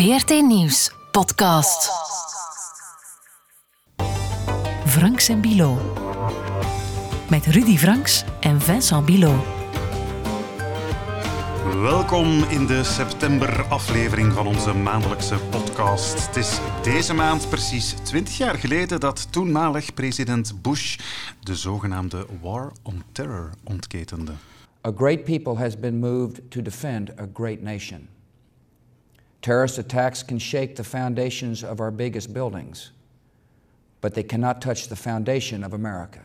VRT Nieuws podcast. Franks en Bilo. Met Rudy Franks en Vincent Bilo. Welkom in de september-aflevering van onze maandelijkse podcast. Het is deze maand precies 20 jaar geleden dat toenmalig president Bush de zogenaamde War on Terror ontketende. A great people has been moved to defend a great nation. Terrorist attacks can shake the foundations of our biggest buildings, but they cannot touch the foundation of America.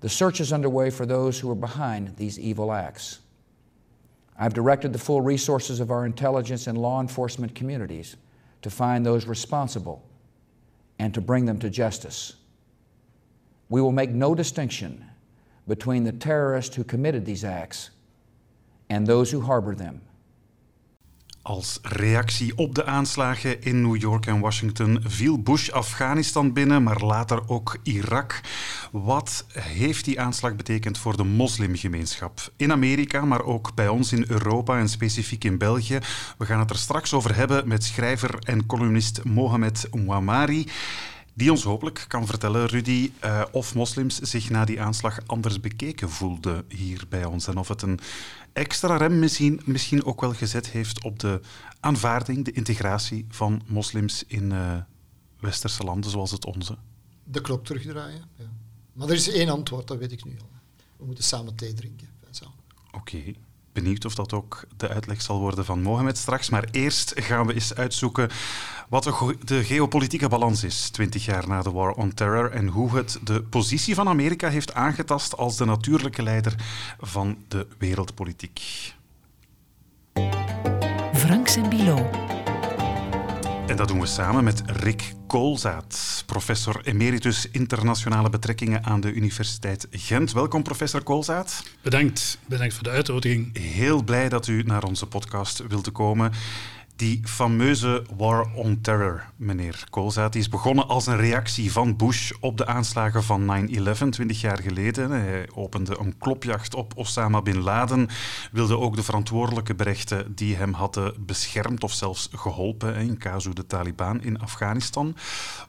The search is underway for those who are behind these evil acts. I've directed the full resources of our intelligence and law enforcement communities to find those responsible and to bring them to justice. We will make no distinction between the terrorists who committed these acts and those who harbor them. Als reactie op de aanslagen in New York en Washington viel Bush Afghanistan binnen, maar later ook Irak. Wat heeft die aanslag betekend voor de moslimgemeenschap in Amerika, maar ook bij ons in Europa en specifiek in België? We gaan het er straks over hebben met schrijver en columnist Mohamed Ouamari die ons hopelijk kan vertellen, Rudy, uh, of moslims zich na die aanslag anders bekeken voelden hier bij ons. En of het een extra rem misschien, misschien ook wel gezet heeft op de aanvaarding, de integratie van moslims in uh, westerse landen zoals het onze. De klok terugdraaien, ja. Maar er is één antwoord, dat weet ik nu al. We moeten samen thee drinken. Oké. Okay benieuwd of dat ook de uitleg zal worden van Mohamed straks. Maar eerst gaan we eens uitzoeken wat de geopolitieke balans is, 20 jaar na de War on Terror, en hoe het de positie van Amerika heeft aangetast als de natuurlijke leider van de wereldpolitiek. Franks en Bilo. En dat doen we samen met Rick Koolzaad, professor emeritus internationale betrekkingen aan de Universiteit Gent. Welkom, professor Koolzaad. Bedankt, bedankt voor de uitnodiging. Heel blij dat u naar onze podcast wilt komen. Die fameuze War on Terror, meneer Koolzaad, die is begonnen als een reactie van Bush op de aanslagen van 9-11, 20 jaar geleden. Hij opende een klopjacht op Osama Bin Laden, wilde ook de verantwoordelijke berechten die hem hadden beschermd of zelfs geholpen, in casu de Taliban in Afghanistan.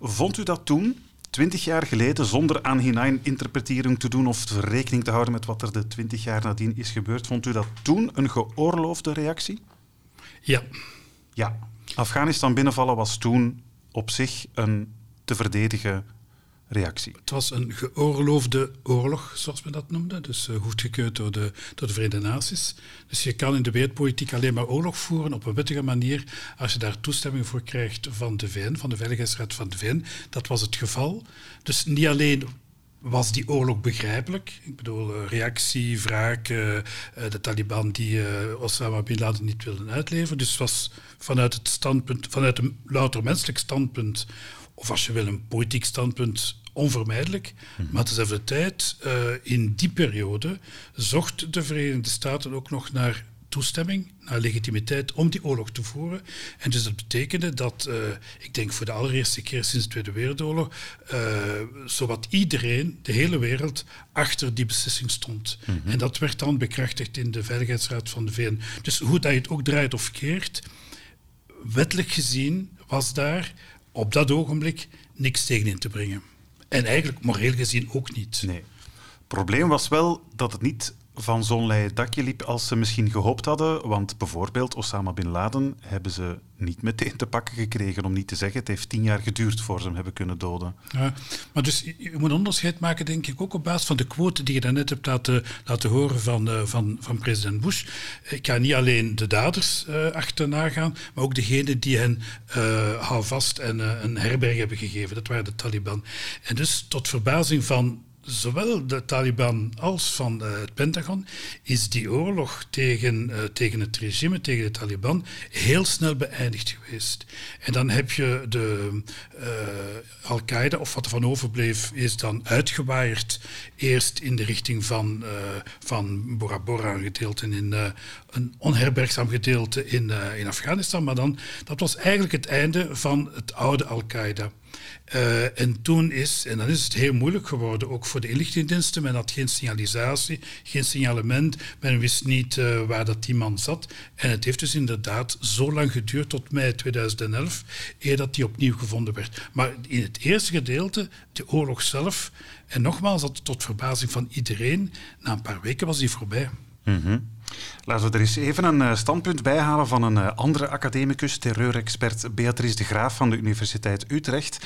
Vond u dat toen, 20 jaar geleden, zonder aan hinein-interpretering te doen of rekening te houden met wat er de 20 jaar nadien is gebeurd, vond u dat toen een geoorloofde reactie? Ja, ja, Afghanistan binnenvallen was toen op zich een te verdedigen reactie. Het was een geoorloofde oorlog, zoals men dat noemde, dus uh, goedgekeurd door de, door de Verenigde Naties. Dus je kan in de wereldpolitiek alleen maar oorlog voeren op een wettige manier als je daar toestemming voor krijgt van de VN, van de Veiligheidsraad van de VN. Dat was het geval. Dus niet alleen was die oorlog begrijpelijk. Ik bedoel, eh, reactie, wraak, uh, de Taliban die uh, Osama Bin Laden niet wilden uitleveren. Dus was vanuit het standpunt, vanuit een louter menselijk standpunt, of als je wil een politiek standpunt, onvermijdelijk. Mhm. Maar tezelfde tijd, in die periode, zocht de Verenigde Staten ook nog naar toestemming, naar legitimiteit om die oorlog te voeren. En dus dat betekende dat, uh, ik denk voor de allereerste keer sinds de Tweede Wereldoorlog, uh, zowat iedereen, de hele wereld, achter die beslissing stond. Mhm. En dat werd dan bekrachtigd in de Veiligheidsraad van de VN. Dus hoe dat je het ook draait of keert, wettelijk gezien was daar op dat ogenblik niks tegen in te brengen. En eigenlijk moreel gezien ook niet. Nee. Het probleem was wel dat het niet van zo'n leien dakje liep als ze misschien gehoopt hadden. Want bijvoorbeeld Osama Bin Laden hebben ze niet meteen te pakken gekregen, om niet te zeggen, het heeft tien jaar geduurd voor ze hem hebben kunnen doden. Ja, maar dus je moet onderscheid maken, denk ik, ook op basis van de quote die je daarnet hebt laten, laten horen van, uh, van, van president Bush. Ik ga niet alleen de daders uh, achterna gaan, maar ook degene die hen uh, houvast en een herberg hebben gegeven. Dat waren de Taliban. En dus tot verbazing van zowel de Taliban als van uh, het Pentagon is die oorlog tegen, uh, tegen het regime, tegen de Taliban, heel snel beëindigd geweest. En dan heb je de uh, Al-Qaeda, of wat er van overbleef, is dan uitgewaaid. Eerst in de richting van, van Bora Bora, een in een onherbergzaam gedeelte in, in Afghanistan. Maar dan, dat was eigenlijk het einde van het oude Al-Qaeda. Uh, en toen is, en dan is het heel moeilijk geworden, ook voor de inlichtingendiensten. Men had geen signalisatie, geen signalement. Men wist niet uh, waar dat die man zat. En het heeft dus inderdaad zo lang geduurd, tot mei 2011, eer dat die opnieuw gevonden werd. Maar in het eerste gedeelte, de oorlog zelf, en nogmaals, dat tot verbazing van iedereen, na een paar weken was die voorbij. Mm. Laten we er eens even een eh, standpunt bij halen van een eh, andere academicus, terreurexpert Beatrice de Graaf van de Universiteit Utrecht.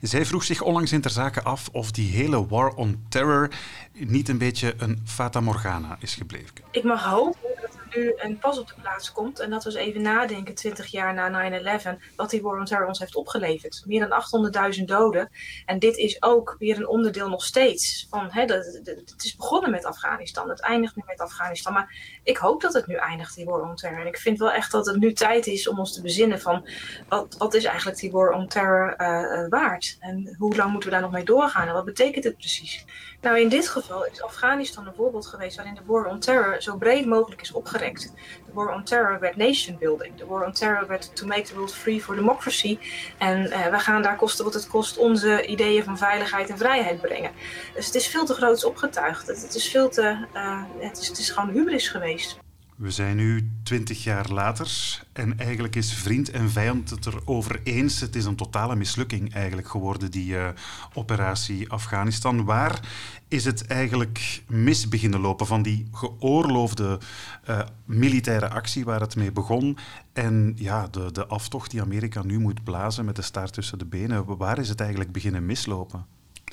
Zij vroeg zich onlangs in ter zake af of die hele war on terror niet een beetje een fata morgana is gebleven. Ik mag hopen nu een pas op de plaats komt en dat we eens even nadenken, 20 jaar na 9-11, wat die war on terror ons heeft opgeleverd. Meer dan 800.000 doden. En dit is ook weer een onderdeel nog steeds van, hè, de, het is begonnen met Afghanistan, het eindigt nu met Afghanistan. Maar ik hoop dat het nu eindigt, die war on terror. En ik vind wel echt dat het nu tijd is om ons te bezinnen van, wat, wat is eigenlijk die war on terror uh, waard? En hoe lang moeten we daar nog mee doorgaan? En wat betekent het precies? Nou, in dit geval is Afghanistan een voorbeeld geweest waarin de war on terror zo breed mogelijk is opgerekt. De war on terror werd nation building. De war on terror werd to make the world free for democracy. En uh, we gaan daar kosten wat het kost onze ideeën van veiligheid en vrijheid brengen. Dus het is veel te groot opgetuigd. Het, is veel te, uh, het, is, het is gewoon hubris geweest. We zijn nu twintig jaar later en eigenlijk is vriend en vijand het erover eens. Het is een totale mislukking eigenlijk geworden, die uh, operatie Afghanistan. Waar is het eigenlijk mis beginnen lopen van die geoorloofde uh, militaire actie waar het mee begon en ja, de, de aftocht die Amerika nu moet blazen met de staart tussen de benen? Waar is het eigenlijk beginnen mislopen?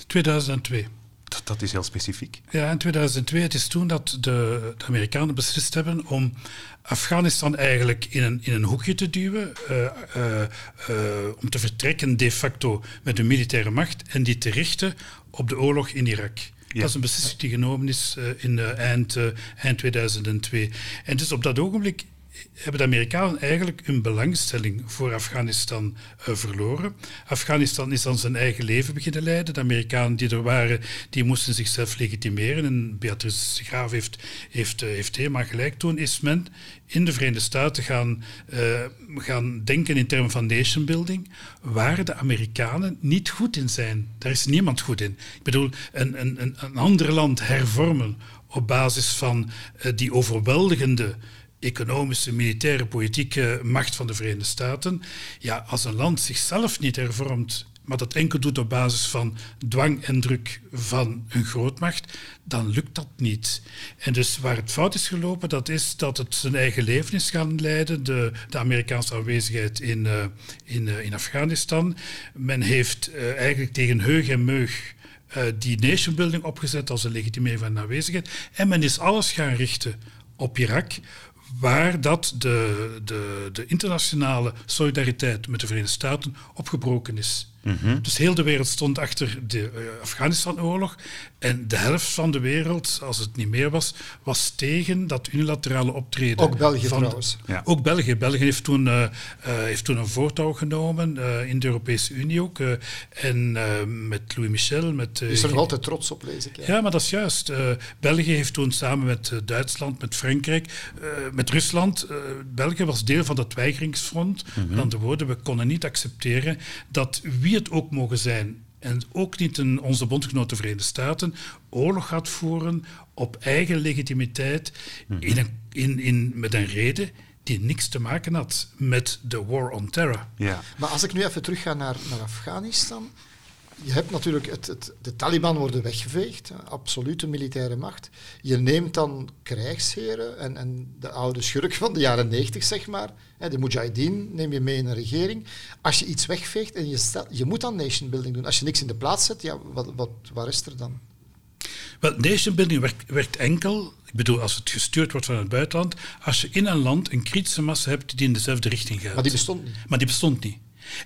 2002. Dat, dat, is heel specifiek. Ja, in 2002, het is toen dat de, de Amerikanen beslist hebben om Afghanistan eigenlijk in een, in een hoekje te duwen, uh, uh, uh, om te vertrekken de facto met een militaire macht en die te richten op de oorlog in Irak. Ja. Dat is een beslissing die genomen is in eind, eind 2002. En dus op dat ogenblik hebben de Amerikanen eigenlijk hun belangstelling voor Afghanistan uh, verloren. Afghanistan is dan zijn eigen leven beginnen leiden. De Amerikanen die er waren, die moesten zichzelf legitimeren. En Beatrice Graaf heeft, heeft, uh, heeft helemaal gelijk. Toen is men in de Verenigde Staten gaan, uh, gaan denken in termen van nation building, waar de Amerikanen niet goed in zijn. Daar is niemand goed in. Ik bedoel, een, een, een ander land hervormen op basis van die overweldigende economische, militaire, politieke macht van de Verenigde Staten. Ja, als een land zichzelf niet hervormt, maar dat enkel doet op basis van dwang en druk van een grootmacht, dan lukt dat niet. En dus waar het fout is gelopen, dat is dat het zijn eigen leven is gaan leiden, de, de Amerikaanse aanwezigheid in, uh, in, uh, in Afghanistan. Men heeft uh, eigenlijk tegen heug en meug die nation building opgezet als een legitimering van aanwezigheid. En men is alles gaan richten op Irak, waar dat de, de, de internationale solidariteit met de Verenigde Staten opgebroken is. Mm Dus heel de wereld stond achter de uh, Afghanistan-oorlog. En de helft van de wereld, als het niet meer was, was tegen dat unilaterale optreden. Ook België van, trouwens. Ja. Ook België. België heeft toen, uh, uh, heeft toen een voortouw genomen, in de Europese Unie ook. en met Louis Michel. Met, is er nog altijd trots op, lees ik. Ja, ja maar dat is juist. België heeft toen samen met Duitsland, met Frankrijk, met Rusland. België was deel van dat weigeringsfront. Mm -hmm. Met andere woorden, we konden niet accepteren dat wie het ook mogen zijn, en ook niet in onze bondgenoten Verenigde Staten, oorlog gaat voeren op eigen legitimiteit in een, in, in, met een reden die niks te maken had met de war on terror. Ja. Maar als ik nu even terug ga naar, naar Afghanistan, je hebt natuurlijk, het, het, de Taliban worden weggeveegd, absolute militaire macht. Je neemt dan krijgsheren en, en de oude schurk van de jaren 90, zeg maar, de Mujahideen neem je mee in een regering. Als je iets wegveegt en je, stel, je moet dan nation building doen. Als je niks in de plaats zet, ja, wat, wat, waar is er dan? Wel, nation building werkt, werkt enkel, ik bedoel, als het gestuurd wordt van het buitenland, als je in een land een kritische massa hebt die in dezelfde richting gaat. Maar die bestond niet. Maar die bestond niet.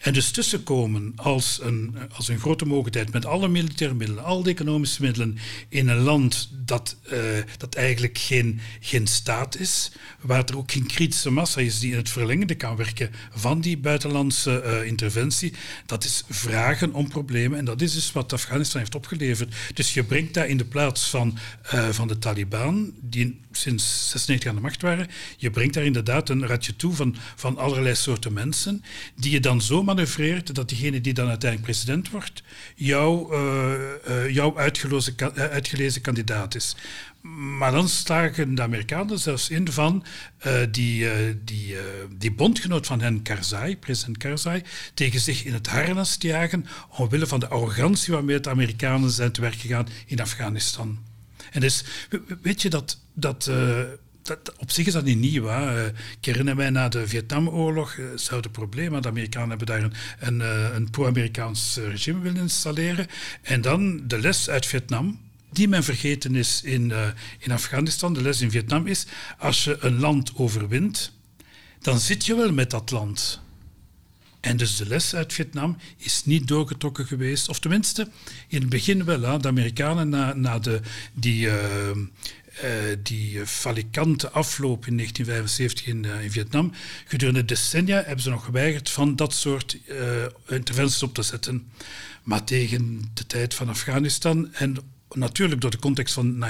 En dus tussenkomen als een, als een grote mogelijkheid met alle militaire middelen, al de economische middelen in een land dat, uh, dat eigenlijk geen, geen staat is, waar er ook geen kritische massa is die in het verlengde kan werken van die buitenlandse uh, interventie, dat is vragen om problemen. En dat is dus wat Afghanistan heeft opgeleverd. Dus je brengt daar in de plaats van, uh, van de Taliban, die sinds 96 aan de macht waren, je brengt daar inderdaad een ratje toe van, van allerlei soorten mensen, die je dan zo manoeuvreert dat diegene die dan uiteindelijk president wordt, jouw, uh, jouw uitgelezen, kandidaat is. Maar dan slagen de Amerikanen zelfs in van uh, die, uh, die, uh, die bondgenoot van hen, Karzai, president Karzai, tegen zich in het harnas te jagen omwille van de arrogantie waarmee de Amerikanen zijn te werk gegaan in Afghanistan. En dus, weet je dat, dat, dat op zich is dat niet nieuw. Hè. Ik herinner mij na de Vietnamoorlog, hetzelfde probleem. De Amerikanen hebben daar een, een, een pro-Amerikaans regime willen installeren. En dan de les uit Vietnam, die men vergeten is in, in Afghanistan, de les in Vietnam is, als je een land overwint, dan zit je wel met dat land. En dus de les uit Vietnam is niet doorgetrokken geweest, of tenminste in het begin wel. Hè. De Amerikanen na, na de, die, die falikante afloop in 1975 in, in, Vietnam, gedurende decennia hebben ze nog geweigerd van dat soort interventies op te zetten. Maar tegen de tijd van Afghanistan en natuurlijk door de context van 9-11,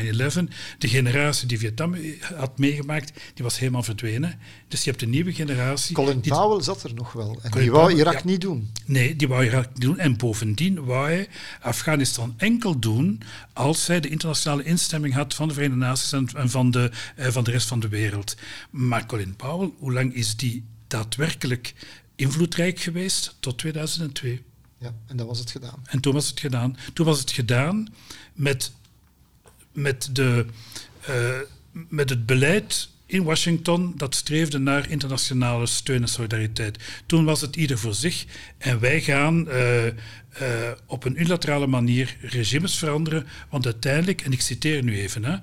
de generatie die Vietnam had meegemaakt, die was helemaal verdwenen. Dus je hebt een nieuwe generatie. Colin Powell zat er nog wel. En die wou Irak niet doen. Nee, die wou Irak niet doen. En bovendien wou hij Afghanistan enkel doen als hij de internationale instemming had van de Verenigde Naties en, van, de, eh, van de rest van de wereld. Maar Colin Powell, hoe lang is die daadwerkelijk invloedrijk geweest? Tot 2002. Ja, en dan was het gedaan. En toen was het gedaan. Toen was het gedaan met, met, de, uh, met het beleid in Washington dat streefde naar internationale steun en solidariteit. Toen was het ieder voor zich en wij gaan uh, uh, op een unilaterale manier regimes veranderen, want uiteindelijk, en ik citeer nu even, hè,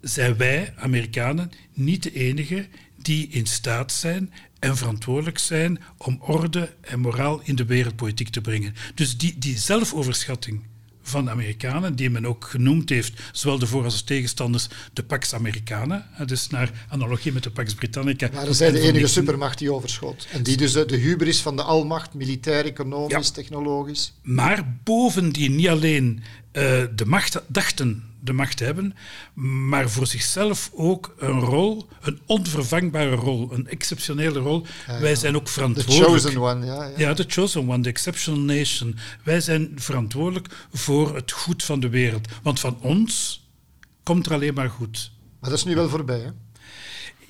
zijn wij, Amerikanen, niet de enige die in staat zijn en verantwoordelijk zijn om orde en moraal in de wereldpolitiek te brengen. Dus die, die zelfoverschatting van de Amerikanen, die men ook genoemd heeft, zowel de voor- als de tegenstanders, de Pax Americana. Dus naar analogie met de Pax Britannica. Maar zij de enige supermacht die overschot. En die dus de, de hubris van de almacht, militair, economisch, technologisch. Maar bovendien niet alleen uh, de macht dachten de macht hebben, maar voor zichzelf ook een rol, een onvervangbare rol, een exceptionele rol. Ja, Wij zijn ook verantwoordelijk. The chosen one, ja. Ja, ja the chosen one, the exceptional nation. Wij zijn verantwoordelijk voor het goed van de wereld. Want van ons komt er alleen maar goed. Maar dat is nu wel voorbij, hè?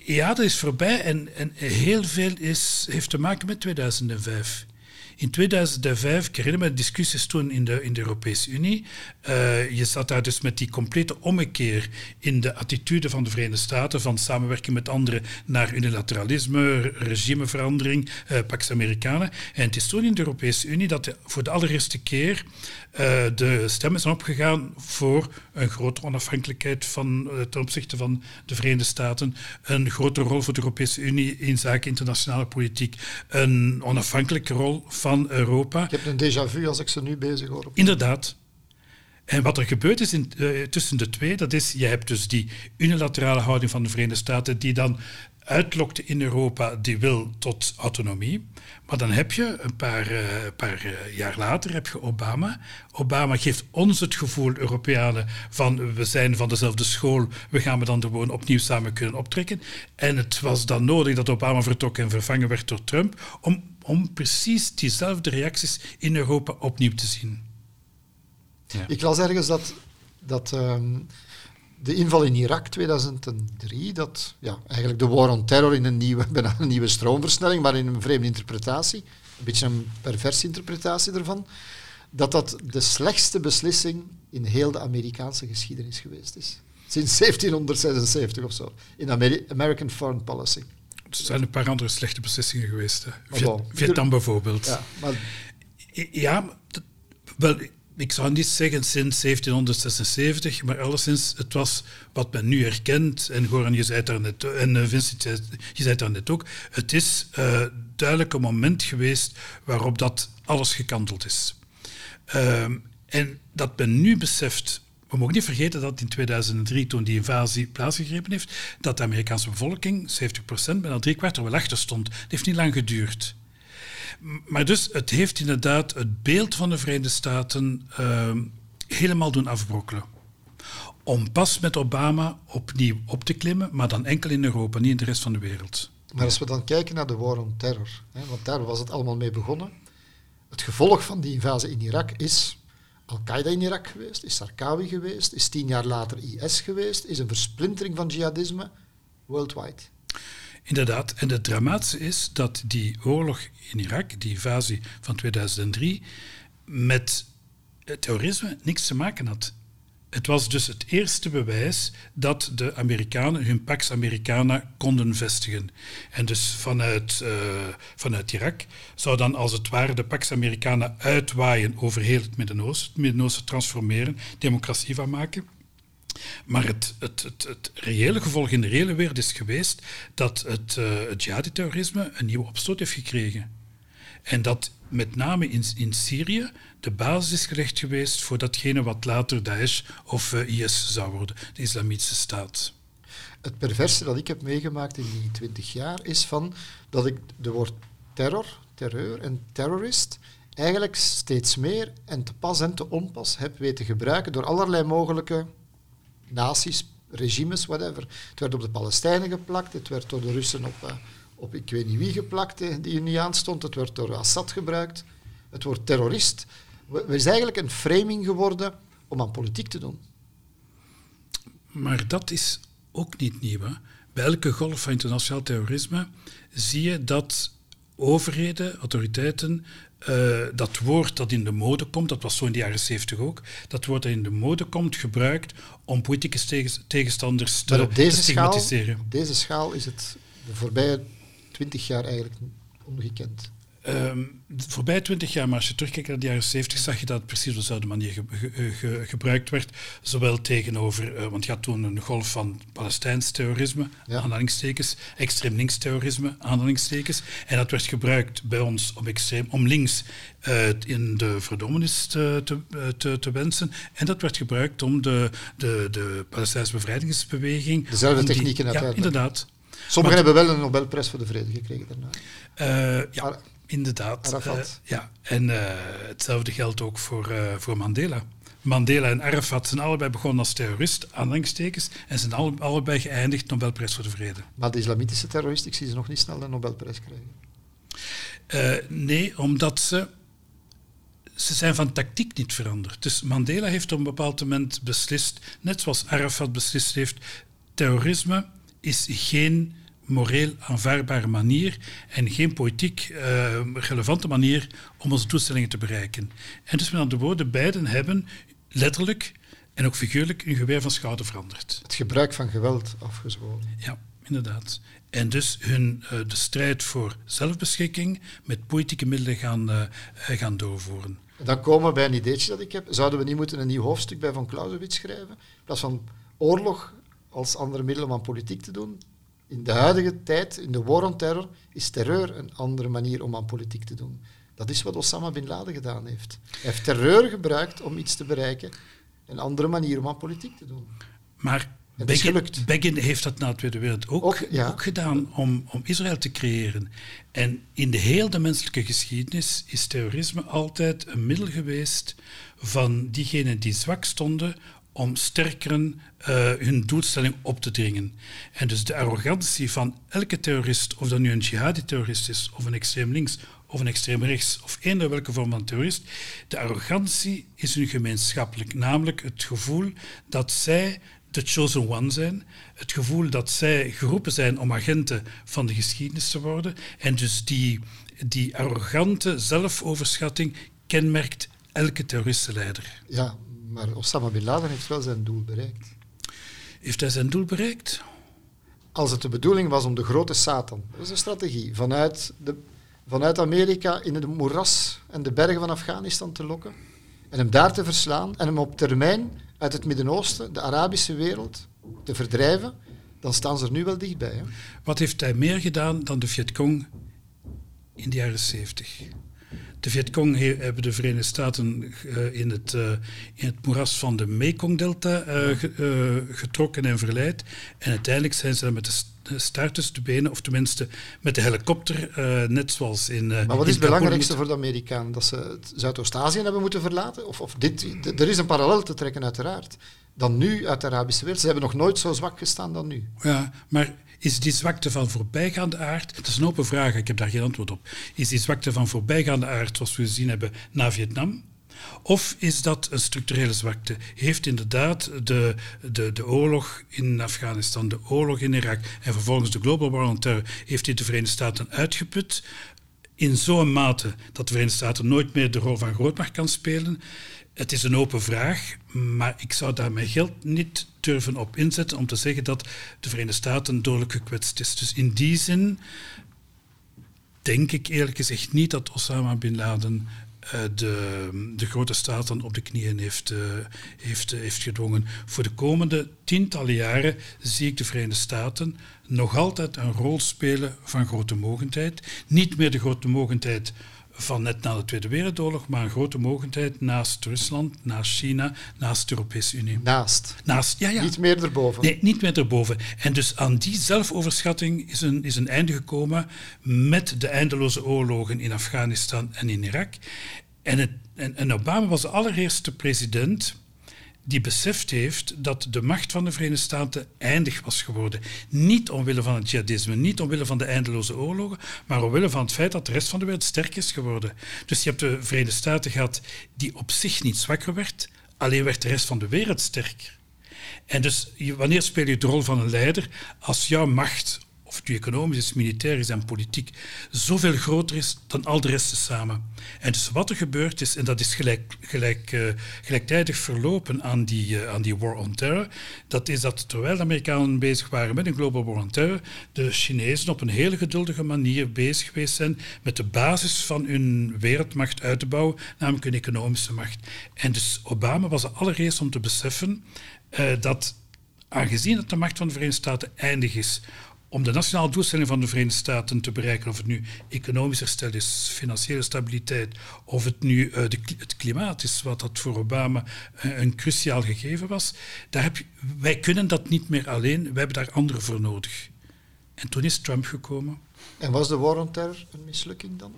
Ja, dat is voorbij en, en heel veel is, heeft te maken met 2005. In 2005, ik herinner me discussies toen in de, in de Europese Unie. Uh, je zat daar dus met die complete ommekeer in de attitude van de Verenigde Staten, van samenwerking met anderen naar unilateralisme, regimeverandering, uh, Pax Americana. En het is toen in de Europese Unie dat voor de allereerste keer uh, de stemmen zijn opgegaan voor een grotere onafhankelijkheid van, ten opzichte van de Verenigde Staten, een grotere rol voor de Europese Unie in zaken internationale politiek, een onafhankelijke rol van Europa. Ik heb een déjà vu als ik ze nu bezig hoor. Inderdaad. En wat er gebeurd is uh, tussen de twee, dat is, je hebt dus die unilaterale houding van de Verenigde Staten, die dan uitlokte in Europa, die wil tot autonomie. Maar dan heb je een paar, uh, paar uh, jaar later heb je Obama. Obama geeft ons het gevoel, Europeanen, van we zijn van dezelfde school, we gaan we dan gewoon opnieuw samen kunnen optrekken. En het was dan nodig dat Obama vertrok en vervangen werd door Trump, om om precies diezelfde reacties in Europa opnieuw te zien. Ja. Ik las ergens dat, dat um, de inval in Irak 2003, dat ja, eigenlijk de war on terror in een nieuwe, bijna een nieuwe stroomversnelling, maar in een vreemde interpretatie, een beetje een perverse interpretatie ervan, dat dat de slechtste beslissing in heel de Amerikaanse geschiedenis geweest is. Sinds 1776 of zo, in Ameri American Foreign Policy. Er zijn een paar andere slechte beslissingen geweest. Viet, Vietnam bijvoorbeeld. Ja, maar... ja, wel, ik zou niet zeggen sinds 1776, maar alleszins, het was wat men nu herkent. En Goran, je zei daar net, en eh, Vincent, je zei daar net ook. Het is uh, duidelijk een moment geweest waarop dat alles gekanteld is. Uh, en dat men nu beseft we mogen niet vergeten dat in 2003, toen die invasie plaatsgegrepen heeft, dat de Amerikaanse bevolking, 70%, bijna drie kwart er wel achter stond. Het heeft niet lang geduurd. Maar dus, het heeft inderdaad het beeld van de Verenigde Staten uh, helemaal doen afbrokkelen. om pas met Obama opnieuw op te klimmen, maar dan enkel in Europa, niet in de rest van de wereld. Maar als we dan kijken naar de war on terror, hè, want daar was het allemaal mee begonnen. Het gevolg van die invasie in Irak is Al-Qaeda in Irak geweest, is Sarkawi geweest, is tien jaar later IS geweest, is een versplintering van jihadisme worldwide. Inderdaad, en het dramatische is dat die oorlog in Irak, die invasie van 2003, met terrorisme niks te maken had. Het was dus het eerste bewijs dat de Amerikanen hun Pax Americana konden vestigen. En dus vanuit, uh, vanuit Irak zou dan als het ware de Pax Americana uitwaaien over heel het Midden-Oosten, het Midden-Oosten transformeren, democratie van maken. Maar het, het, het, het, reële gevolg in de reële wereld is geweest dat het, uh, het jihadi-terrorisme een nieuwe opstoot heeft gekregen. En dat met name in, in Syrië de basis is gelegd geweest voor datgene wat later Daesh of uh, IS zou worden, de Islamitische Staat. Het perverse dat ik heb meegemaakt in die twintig jaar is van dat ik de woord terror, terreur en terrorist eigenlijk steeds meer en te pas en te onpas heb weten gebruiken door allerlei mogelijke naties, regimes, whatever. Het werd op de Palestijnen geplakt, het werd door de Russen op, uh, op ik weet niet wie geplakt, die er niet aan stond, het werd door Assad gebruikt. Het woord terrorist het is eigenlijk een framing geworden om aan politiek te doen. Maar dat is ook niet nieuw. Hè? Bij elke golf van internationaal terrorisme zie je dat overheden, autoriteiten, uh, dat woord dat in de mode komt, dat was zo in de jaren zeventig ook, dat woord dat in de mode komt, gebruikt om politieke tegenstanders te, op deze te stigmatiseren. Schaal, op deze schaal is het de voorbije twintig jaar eigenlijk ongekend. Um, voorbij twintig jaar, maar als je terugkijkt naar de jaren zeventig, zag je dat het precies op dezelfde manier ge ge ge gebruikt werd. Zowel tegenover, uh, want je had toen een golf van Palestijns terrorisme, ja. aanhalingstekens, extreem links terrorisme, aanhalingstekens. En dat werd gebruikt bij ons om, extreem, om links uh, in de verdommenis te, te, te, te, wensen. En dat werd gebruikt om de, de, de Palestijnse bevrijdingsbeweging... Dezelfde technieken die, Ja, inderdaad. Sommigen hebben wel een Nobelprijs voor de vrede gekregen daarna. Uh, ja. Maar, Inderdaad. Uh, ja. En uh, hetzelfde geldt ook voor, uh, voor Mandela. Mandela en Arafat zijn allebei begonnen als terrorist, aanhalingstekens, en zijn alle, allebei geëindigd Nobelprijs voor de Vrede. Maar de islamitische terroristen, ik zie ze nog niet snel de Nobelprijs krijgen. nee, omdat ze ze zijn van tactiek niet veranderd. Dus Mandela heeft op een bepaald moment beslist, net zoals Arafat beslist heeft, terrorisme is geen moreel aanvaardbare manier en geen politiek uh, relevante manier om onze doelstellingen te bereiken. En dus met andere woorden, beiden hebben letterlijk en ook figuurlijk hun geweer van schouder veranderd. Het gebruik van geweld afgezworen. Ja, inderdaad. En dus hun, uh, de strijd voor zelfbeschikking met politieke middelen gaan, uh, gaan doorvoeren. Dan komen we bij een ideetje dat ik heb. Zouden we niet moeten een nieuw hoofdstuk bij Van Clausewitz schrijven? In plaats van oorlog als andere middel om aan politiek te doen, in de huidige tijd, in de war on terror, is terreur een andere manier om aan politiek te doen. Dat is wat Osama bin Laden gedaan heeft. Hij heeft terreur gebruikt om iets te bereiken. Een andere manier om aan politiek te doen. Maar Begin, Begin, heeft dat na de Tweede Wereldoorlog ook, ook, ja. ook, gedaan om, om Israël te creëren. En in de hele menselijke geschiedenis is terrorisme altijd een middel geweest van diegenen die zwak stonden om sterkeren uh, hun doelstelling op te dringen. En dus de arrogantie van elke terrorist, of dat nu een jihadi-terrorist is, of een extreem links, of een extreem rechts, of eender welke vorm van terrorist, de arrogantie is hun gemeenschappelijk, namelijk het gevoel dat zij de chosen one zijn, het gevoel dat zij geroepen zijn om agenten van de geschiedenis te worden, en dus die, die arrogante zelfoverschatting kenmerkt elke terroristenleider. Ja, maar Osama Bin Laden heeft wel zijn doel bereikt. Heeft hij zijn doel bereikt? Als het de bedoeling was om de grote Satan, dat is een strategie, vanuit, de, vanuit Amerika in het moeras en de bergen van Afghanistan te lokken en hem daar te verslaan en hem op termijn uit het Midden-Oosten, de Arabische wereld, te verdrijven, dan staan ze er nu wel dichtbij. Hè? Wat heeft hij meer gedaan dan de Vietcong in de jaren 70? De Vietcong hebben de Verenigde Staten uh, in, het, uh, in het moeras van de Mekong-delta uh, ge, getrokken en verleid. En uiteindelijk zijn ze met de staart tussen de benen, of tenminste met de helikopter, net zoals in. maar wat is het belangrijkste voor de Amerikanen? Dat ze Zuidoost-Azië hebben moeten verlaten? Of, of dit, er is een parallel te trekken, uiteraard. dan nu uit de Arabische wereld. Ze hebben nog nooit zo zwak gestaan dan nu. Ja, maar is die zwakte van voorbijgaande aard? Dat is een open vraag, ik heb daar geen antwoord op. Is die zwakte van voorbijgaande aard, zoals we gezien hebben na Vietnam? Of is dat een structurele zwakte? Heeft inderdaad de, de, de oorlog in Afghanistan, de oorlog in Irak en vervolgens de Global War on Terror, heeft dit de Verenigde Staten uitgeput? In zo'n mate dat de Verenigde Staten nooit meer de rol van grootmacht kan spelen. Het is een open vraag, maar ik zou daar mijn geld niet durven op inzetten om te zeggen dat de Verenigde Staten dodelijk gekwetst is. Dus in die zin denk ik eerlijk gezegd niet dat Osama bin Laden de, de grote staten op de knieën heeft, uh, heeft, uh, heeft gedwongen. Voor de komende tientallen jaren zie ik de Verenigde Staten nog altijd een rol spelen van grote mogendheid. Niet meer de grote mogendheid van net na de Tweede Wereldoorlog, maar een grote mogendheid naast Rusland, naast China, naast de Europese Unie. Naast? Naast, ja, ja. Niet meer erboven? Nee, niet meer erboven. En dus aan die zelfoverschatting is een, is een einde gekomen met de eindeloze oorlogen in Afghanistan en in Irak. En, het, en, en Obama was de allereerste president die beseft heeft dat de macht van de Verenigde Staten eindig was geworden. Niet omwille van het jihadisme, niet omwille van de eindeloze oorlogen, maar omwille van het feit dat de rest van de wereld sterk is geworden. Dus je hebt de Verenigde Staten gehad die op zich niet zwakker werd, alleen werd de rest van de wereld sterker. En dus wanneer speel je de rol van een leider als jouw macht of het nu economisch is, militair is en politiek, zoveel groter is dan al de rest samen. En dus wat er gebeurd is, en dat is gelijk, gelijk, uh, gelijktijdig verlopen aan die, uh, aan die war on terror, dat is dat terwijl de Amerikanen bezig waren met een global war on terror, de Chinezen op een hele geduldige manier bezig geweest zijn met de basis van hun wereldmacht uit te bouwen, namelijk een economische macht. En dus Obama was de allereerst om te beseffen uh, dat aangezien dat de macht van de Verenigde Staten eindig is, om de nationale doelstelling van de Verenigde Staten te bereiken, of het nu economisch herstel is, financiële stabiliteit, of het nu uh, de, het klimaat is, wat dat voor Obama uh, een cruciaal gegeven was, daar heb je, wij kunnen dat niet meer alleen, wij hebben daar anderen voor nodig. En toen is Trump gekomen. En was de war on terror een mislukking dan?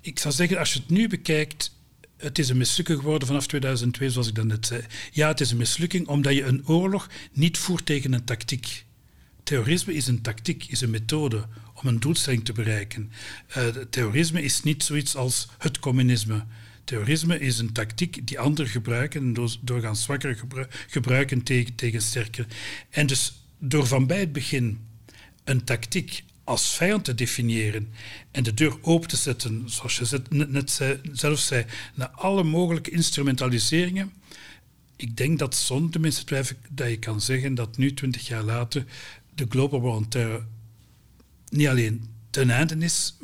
Ik zou zeggen, als je het nu bekijkt, het is een mislukking geworden vanaf 2002, zoals ik dan net zei. Ja, het is een mislukking omdat je een oorlog niet voert tegen een tactiek. Terrorisme is een tactiek, is een methode om een doelstelling te bereiken. Uh, terrorisme is niet zoiets als het communisme. Terrorisme is een tactiek die anderen gebruiken en door, doorgaans zwakker gebru gebruiken tegen, tegen sterker. En dus door van bij het begin een tactiek als vijand te definiëren en de deur open te zetten, zoals je net zelf zei, naar alle mogelijke instrumentaliseringen, ik denk dat zonder twijfel dat je kan zeggen dat nu, twintig jaar later, de global war on terror niet alleen ten einde is,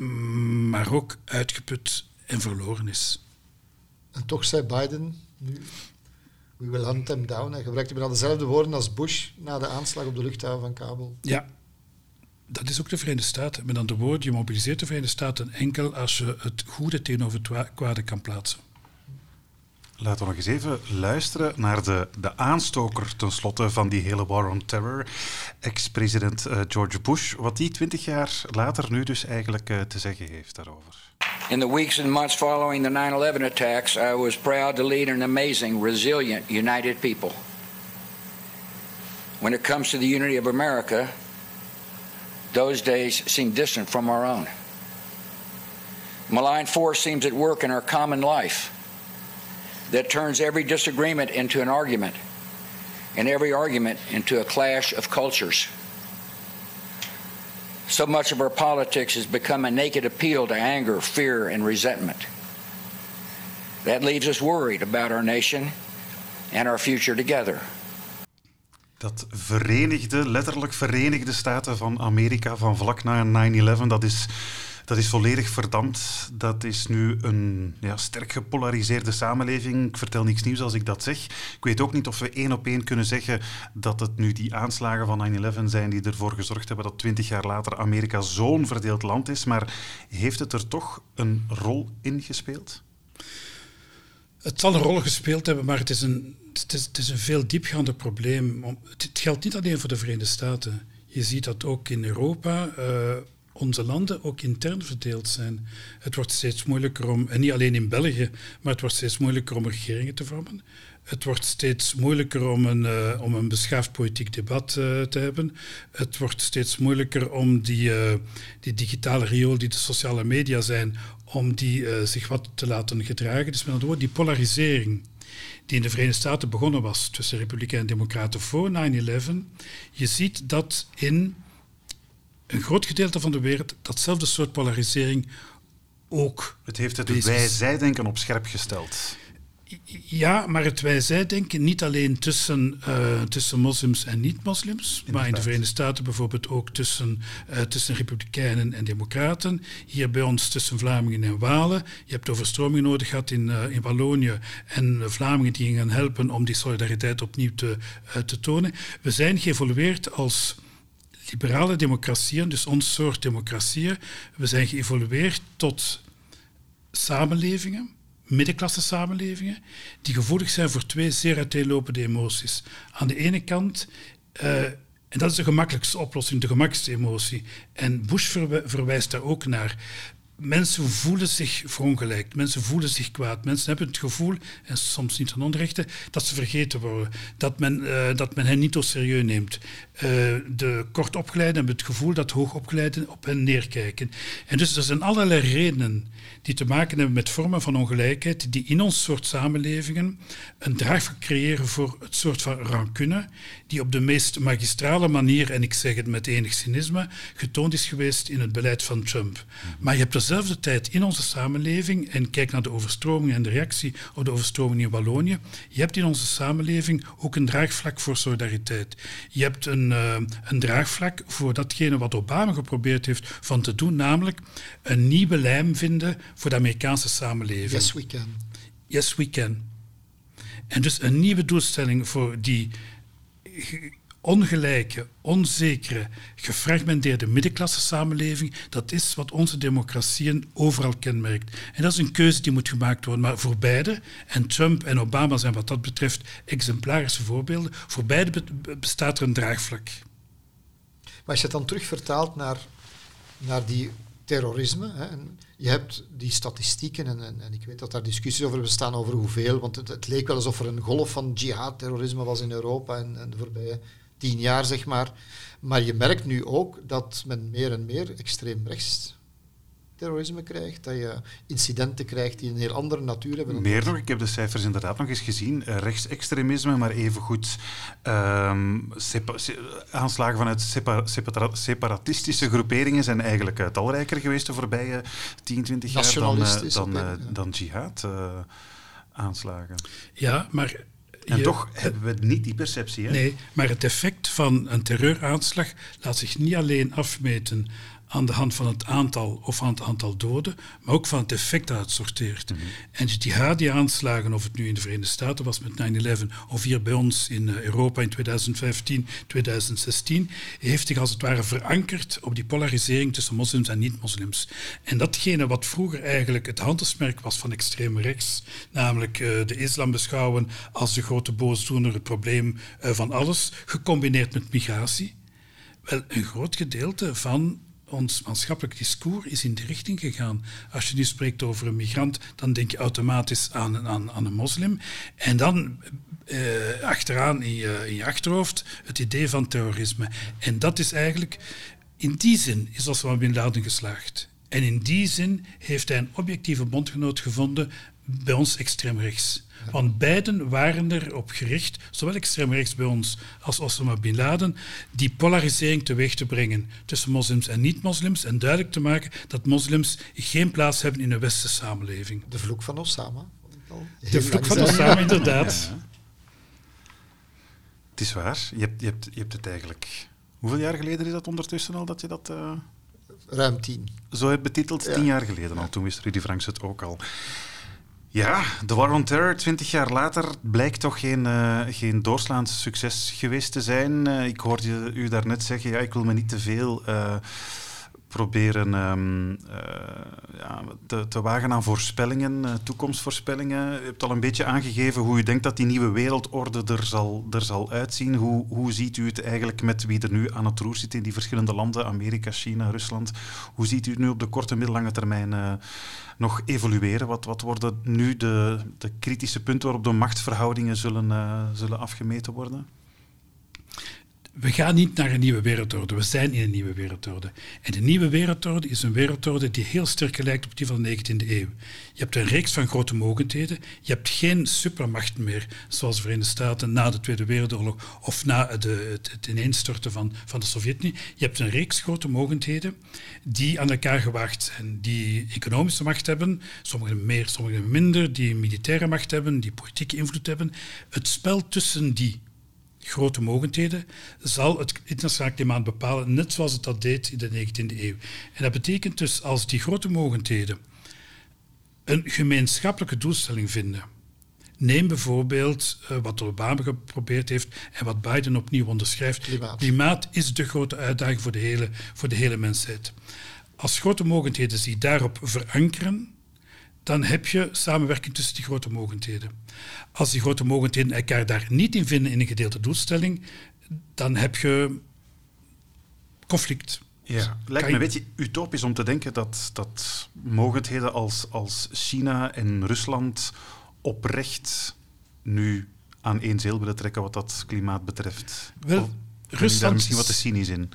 maar ook uitgeput en verloren is. En toch zei Biden nu, we will hunt them down. Hij gebruikte bijna dezelfde woorden als Bush na de aanslag op de luchthaven van Kabul. Ja, dat is ook de Verenigde Staten. Met andere woorden, je mobiliseert de Verenigde Staten enkel als je het goede tegenover het kwade kan plaatsen. Laten we nog eens even luisteren naar de, de aanstoker tenslotte van die hele war on terror, ex-president uh, George Bush, wat die twintig jaar later nu dus eigenlijk uh, te zeggen heeft daarover. In the weeks and months following the 9/11 attacks, I was proud to lead an amazing, resilient, united people. When it comes to the unity of America, those days seem distant from our own. Malign force seems at work in our common life that turns every disagreement into an argument, and every argument into a clash of cultures. So much of our politics has become a naked appeal to anger, fear, and resentment. That leaves us worried about our nation and our future together. Dat verenigde, letterlijk verenigde staten van Amerika van vlak na 9-11, dat is dat is volledig verdampt. Dat is nu een ja, sterk gepolariseerde samenleving. Ik vertel niks nieuws als ik dat zeg. Ik weet ook niet of we één op één kunnen zeggen dat het nu die aanslagen van 9-11 zijn die ervoor gezorgd hebben dat twintig jaar later Amerika zo'n verdeeld land is. Maar heeft het er toch een rol in gespeeld? Het zal een rol gespeeld hebben, maar het is een, het is, het is een veel diepgaander probleem. Het geldt niet alleen voor de Verenigde Staten. Je ziet dat ook in Europa. Uh, onze landen ook intern verdeeld zijn. Het wordt steeds moeilijker om, en niet alleen in België, maar het wordt steeds moeilijker om regeringen te vormen. Het wordt steeds moeilijker om een, uh, om een beschaafd politiek debat uh, te hebben. Het wordt steeds moeilijker om die, uh, die digitale riool die de sociale media zijn, om die zich wat te laten gedragen. Dus met andere woorden, die polarisering die in de Verenigde Staten begonnen was tussen Republikeinen en Democraten voor 9-11, je ziet dat in een groot gedeelte van de wereld datzelfde soort polarisering ook. Het heeft het wij-zij-denken op scherp gesteld. Ja, maar het wij-zij-denken niet alleen tussen, uh, tussen moslims en niet-moslims, maar in de Verenigde Staten bijvoorbeeld ook tussen, uh, tussen republikeinen en democraten. Hier bij ons tussen Vlamingen en Walen. Je hebt overstroming nodig gehad in, uh, in Wallonië en Vlamingen die gingen helpen om die solidariteit opnieuw te, te tonen. We zijn geëvolueerd als liberale democratieën, dus ons soort democratieën. We zijn geëvolueerd tot samenlevingen middenklasse samenlevingen die gevoelig zijn voor twee zeer uiteenlopende emoties. Aan de ene kant, uh, en dat is de gemakkelijkste oplossing, de gemakkelijkste emotie. En Bush verwijst daar ook naar. Mensen voelen zich verongelijkt, mensen voelen zich kwaad, mensen hebben het gevoel, en soms niet ten onrechte, dat ze vergeten worden, dat men, uh, dat men hen niet zo serieus neemt. Uh, de kortopgeleiden hebben het gevoel dat hoogopgeleiden op hen neerkijken. En dus er zijn allerlei redenen die te maken hebben met vormen van ongelijkheid die in ons soort samenlevingen een draagvlak creëren voor het soort van rancune die op de meest magistrale manier, en ik zeg het met enig cynisme, getoond is geweest in het beleid van Trump. Maar je hebt dezelfde tijd in onze samenleving, en kijk naar de overstroming en de reactie op de overstroming in Wallonië, je hebt in onze samenleving ook een draagvlak voor solidariteit. Je hebt een, uh, een draagvlak voor datgene wat Obama geprobeerd heeft van te doen, namelijk een nieuwe lijm vinden voor de Amerikaanse samenleving. Yes, we can. Yes, we can. En dus een nieuwe doelstelling voor die ongelijke, onzekere, gefragmenteerde middenklasse samenleving, dat is wat onze democratieën overal kenmerkt. En dat is een keuze die moet gemaakt worden. Maar voor beide, en Trump en Obama zijn wat dat betreft exemplarische voorbeelden, voor beide bestaat er een draagvlak. Maar als je het dan terug vertaalt naar, naar die terrorisme. Hè, en je hebt die statistieken, en, en, ik weet dat daar discussies over bestaan over hoeveel, want het, het leek wel alsof er een golf van jihad-terrorisme was in Europa en, en de voorbije tien jaar, zeg maar. Maar je merkt nu ook dat men meer en meer extreem rechts terrorisme krijgt, dat je incidenten krijgt die een heel andere natuur hebben. Meer nog, ik heb de cijfers inderdaad nog eens gezien. Uh, rechtsextremisme, maar evengoed um, aanslagen vanuit separatistische groeperingen zijn eigenlijk uh, talrijker geweest de voorbije 10, 20 jaar dan, uh, dan, dan jihad-aanslagen. ja, maar en toch hebben we niet die perceptie. Hè? Nee, maar het effect van een terreuraanslag laat zich niet alleen afmeten aan de hand van het aantal of van het aantal doden, maar ook van het effect dat het sorteert. Mm -hmm. En die jihadi-aanslagen, of het nu in de Verenigde Staten was met 9-11 of hier bij ons in eh, Europa in 2015, 2016, heeft zich als het ware verankerd op die polarisering tussen moslims en niet-moslims. En datgene wat vroeger eigenlijk het handelsmerk was van extreem rechts, namelijk uh, de islam beschouwen als de grote boosdoener, het probleem uh, van alles, gecombineerd met migratie. Wel, een groot gedeelte van ons maatschappelijk discours is in die richting gegaan. Als je nu spreekt over een migrant, dan denk je automatisch aan, aan, aan een moslim. En dan eh, achteraan in je, in je achterhoofd het idee van terrorisme. En dat is eigenlijk, in die zin is Osama Bin Laden geslaagd. En in die zin heeft hij een objectieve bondgenoot gevonden bij ons extreem rechts. Want beiden waren erop gericht, zowel extreem rechts bij ons als Osama Bin Laden, die polarisering teweeg te brengen tussen moslims en niet-moslims en duidelijk te maken dat moslims geen plaats hebben in een westerse samenleving. De vloek van Osama. De vloek van Osama, inderdaad. Ja. Het is waar. Je hebt, je, hebt, je hebt het eigenlijk... Hoeveel jaar geleden is dat ondertussen al dat je dat... Uh... Ruim tien. Zo hebt betiteld, ja. tien jaar geleden al. Toen wist Rudy Franks het ook al. Ja, The War on Terror, twintig jaar later, blijkt toch geen, uh, geen doorslaand succes geweest te zijn. Uh, ik hoorde u daarnet zeggen, ja, ik wil me niet te veel uh, proberen um, ja, te, te, wagen aan voorspellingen, uh, toekomstvoorspellingen. U hebt al een beetje aangegeven hoe u denkt dat die nieuwe wereldorde er zal, er zal uitzien. Hoe, hoe ziet u het eigenlijk met wie er nu aan het roer zit in die verschillende landen, Amerika, China, Rusland? Hoe ziet u het nu op de korte, middellange termijn uh, nog evolueren? Wat, wat worden nu de, de kritische punten waarop de machtsverhoudingen zullen, zullen afgemeten worden? We gaan niet naar een nieuwe wereldorde, we zijn in een nieuwe wereldorde. En de nieuwe wereldorde is een wereldorde die heel sterk lijkt op die van de 19e eeuw. Je hebt een reeks van grote mogendheden, je hebt geen supermachten meer, zoals de Verenigde Staten na de Tweede Wereldoorlog of na de, het, het ineenstorten van, van de Sovjet-Unie. Je hebt een reeks grote mogendheden die aan elkaar gewaagd zijn, die economische macht hebben, sommigen meer, sommigen minder, die militaire macht hebben, die politieke invloed hebben. Het spel tussen die grote mogendheden, zal het internationaal klimaat bepalen, net zoals het dat deed in de 19e eeuw. En dat betekent dus als die grote mogendheden een gemeenschappelijke doelstelling vinden. Neem bijvoorbeeld uh, wat Obama geprobeerd heeft en wat Biden opnieuw onderschrijft. Klimaat. Klimaat is de grote uitdaging voor de hele, voor de hele mensheid. Als grote mogendheden zich daarop verankeren, dan heb je samenwerking tussen die grote mogendheden. Als die grote mogendheden elkaar daar niet in vinden in een gedeelte doelstelling, dan heb je conflict. Ja, lijkt me een beetje utopisch om te denken dat, dat mogendheden als, als China en Rusland oprecht nu aan één zeel willen trekken wat dat klimaat betreft. Wel, Rusland... daar misschien wat te cynisch in?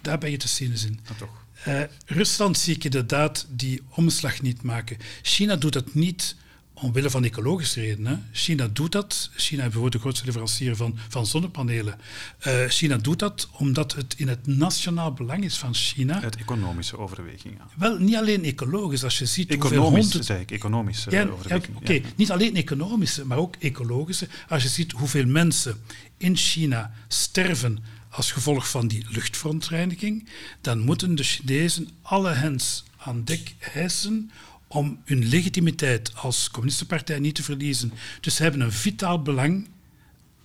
Daar ben je te cynisch in. Ja, toch. Uh, Rusland zie ik inderdaad die omslag niet maken. China doet dat niet omwille van ecologische redenen. China doet dat. China is bijvoorbeeld de grootste leverancier van, van zonnepanelen. Uh, China doet dat omdat het in het nationaal belang is van China. Uit economische overwegingen. Wel, niet alleen ecologisch. Als je ziet economisch, hoeveel zei ik. Economische ja, overwegingen. Oké, okay. ja. niet alleen economische, maar ook ecologische. Als je ziet hoeveel mensen in China sterven als gevolg van die luchtverontreiniging, dan moeten de Chinezen alle hens aan dek hijsen om hun legitimiteit als communistenpartij niet te verliezen. Dus ze hebben een vitaal belang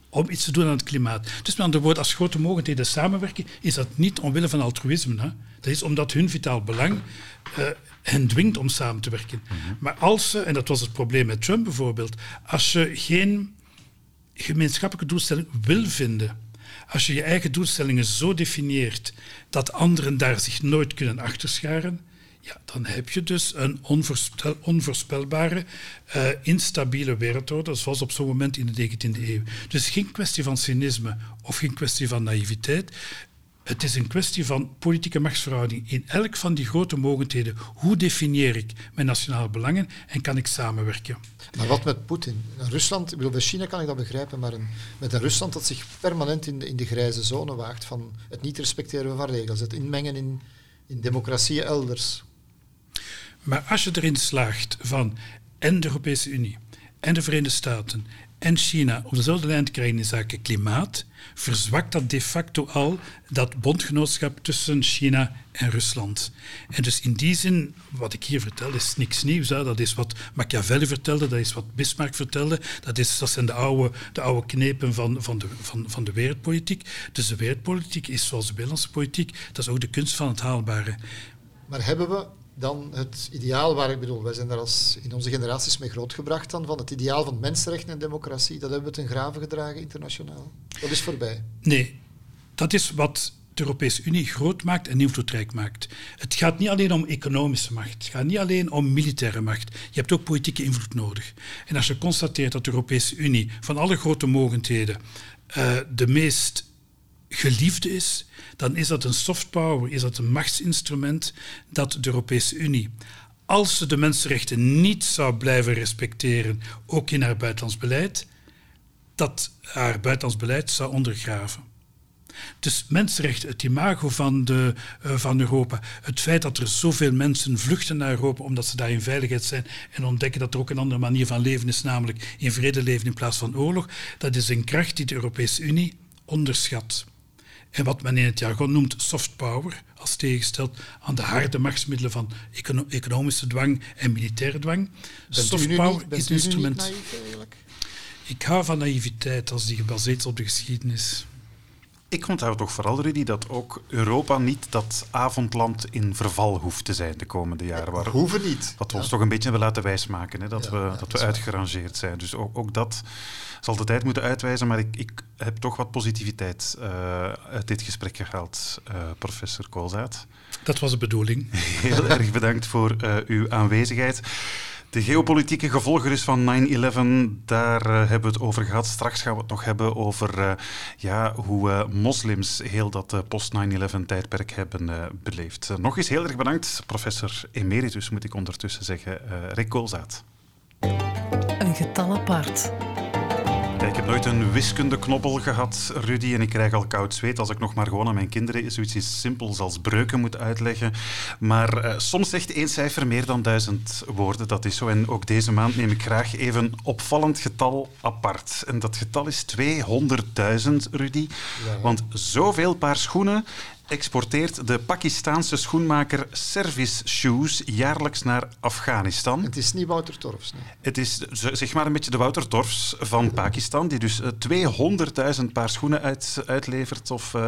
om iets te doen aan het klimaat. Dus met andere woorden, als grote mogendheden samenwerken, is dat niet omwille van altruïsme. Hè? Dat is omdat hun vitaal belang uh, hen dwingt om samen te werken. Mm -hmm. Maar als ze, en dat was het probleem met Trump bijvoorbeeld, als je geen gemeenschappelijke doelstelling wil vinden, als je je eigen doelstellingen zo definieert dat anderen daar zich nooit kunnen achterscharen, ja, dan heb je dus een onvoorspel, onvoorspelbare, uh, instabiele wereldorde, zoals op zo'n moment in de 19e eeuw. Dus geen kwestie van cynisme of geen kwestie van naïviteit. Het is een kwestie van politieke machtsverhouding in elk van die grote mogendheden. Hoe definieer ik mijn nationale belangen en kan ik samenwerken? Maar wat met Poetin? Rusland, ik bedoel, bij China kan ik dat begrijpen, maar een, met een Rusland dat zich permanent in de, in de grijze zone waagt van het niet respecteren van regels, het inmengen in, in democratieën elders. Maar als je erin slaagt van en de Europese Unie en de Verenigde Staten en China op dezelfde lijn te krijgen in zaken klimaat, verzwakt dat de facto al dat bondgenootschap tussen China en Rusland. En dus in die zin, wat ik hier vertel, is niks nieuws. Hè. Dat is wat Machiavelli vertelde, dat is wat Bismarck vertelde. Dat, is, dat zijn de oude, de oude knepen van, van, de, van, van de wereldpolitiek. Dus de wereldpolitiek is zoals de Nederlandse politiek, dat is ook de kunst van het haalbare. Maar hebben we dan het ideaal waar ik bedoel, wij zijn daar als in onze generaties mee grootgebracht dan, van het ideaal van mensenrechten en democratie, dat hebben we ten graven gedragen internationaal. Dat is voorbij. Nee, dat is wat de Europese Unie groot maakt en invloedrijk maakt. Het gaat niet alleen om economische macht, het gaat niet alleen om militaire macht. Je hebt ook politieke invloed nodig. En als je constateert dat de Europese Unie van alle grote mogendheden uh, de meest geliefde is, dan is dat een soft power, is dat een machtsinstrument dat de Europese Unie, als ze de mensenrechten niet zou blijven respecteren, ook in haar buitenlands beleid, dat haar buitenlands beleid zou ondergraven. Dus mensenrechten, het imago van, de, uh, van Europa, het feit dat er zoveel mensen vluchten naar Europa omdat ze daar in veiligheid zijn en ontdekken dat er ook een andere manier van leven is, namelijk in vrede leven in plaats van oorlog, dat is een kracht die de Europese Unie onderschat. En wat men in het jargon noemt soft power, als tegengesteld aan de harde machtsmiddelen van econo economische dwang en militaire dwang. Bent soft power niet, is een instrument. Naïef? Ik hou van naïviteit als die gebaseerd is op de geschiedenis. Ik onthoud toch vooral, Rudy, dat ook Europa niet dat avondland in verval hoeft te zijn de komende jaren. Waar, Hoeven niet. Wat we ons Ja. toch een beetje willen laten wijsmaken, hè, dat Ja, we, ja, dat dat we uitgerangeerd zijn. Dus ook, ook dat zal de tijd moeten uitwijzen, maar ik, ik heb toch wat positiviteit eh, uit dit gesprek gehaald, eh, professor Koolzaad. Dat was de bedoeling. Heel erg bedankt voor eh, uw aanwezigheid. De geopolitieke gevolgen dus van 9-11, daar eh, hebben we het over gehad. Straks gaan we het nog hebben over eh, ja, hoe eh, moslims heel dat eh, post-9-11-tijdperk hebben beleefd. Nog eens heel erg bedankt, professor emeritus, moet ik ondertussen zeggen, Rick Koolzaad. Een getal apart. Ik heb nooit een wiskundeknobbel gehad, Rudy, en ik krijg al koud zweet als ik nog maar gewoon aan mijn kinderen zoiets simpels als breuken moet uitleggen. Maar eh, soms zegt één cijfer meer dan duizend woorden, dat is zo. En ook deze maand neem ik graag even een opvallend getal apart. En dat getal is 200.000, Rudy. Want zoveel paar schoenen exporteert de Pakistaanse schoenmaker Service Shoes jaarlijks naar Afghanistan. Het is niet Wouter Torfs. Nee. Het is zeg maar een beetje de Wouter Torfs van Pakistan, die dus eh, 200.000 paar schoenen uit, uitlevert of eh,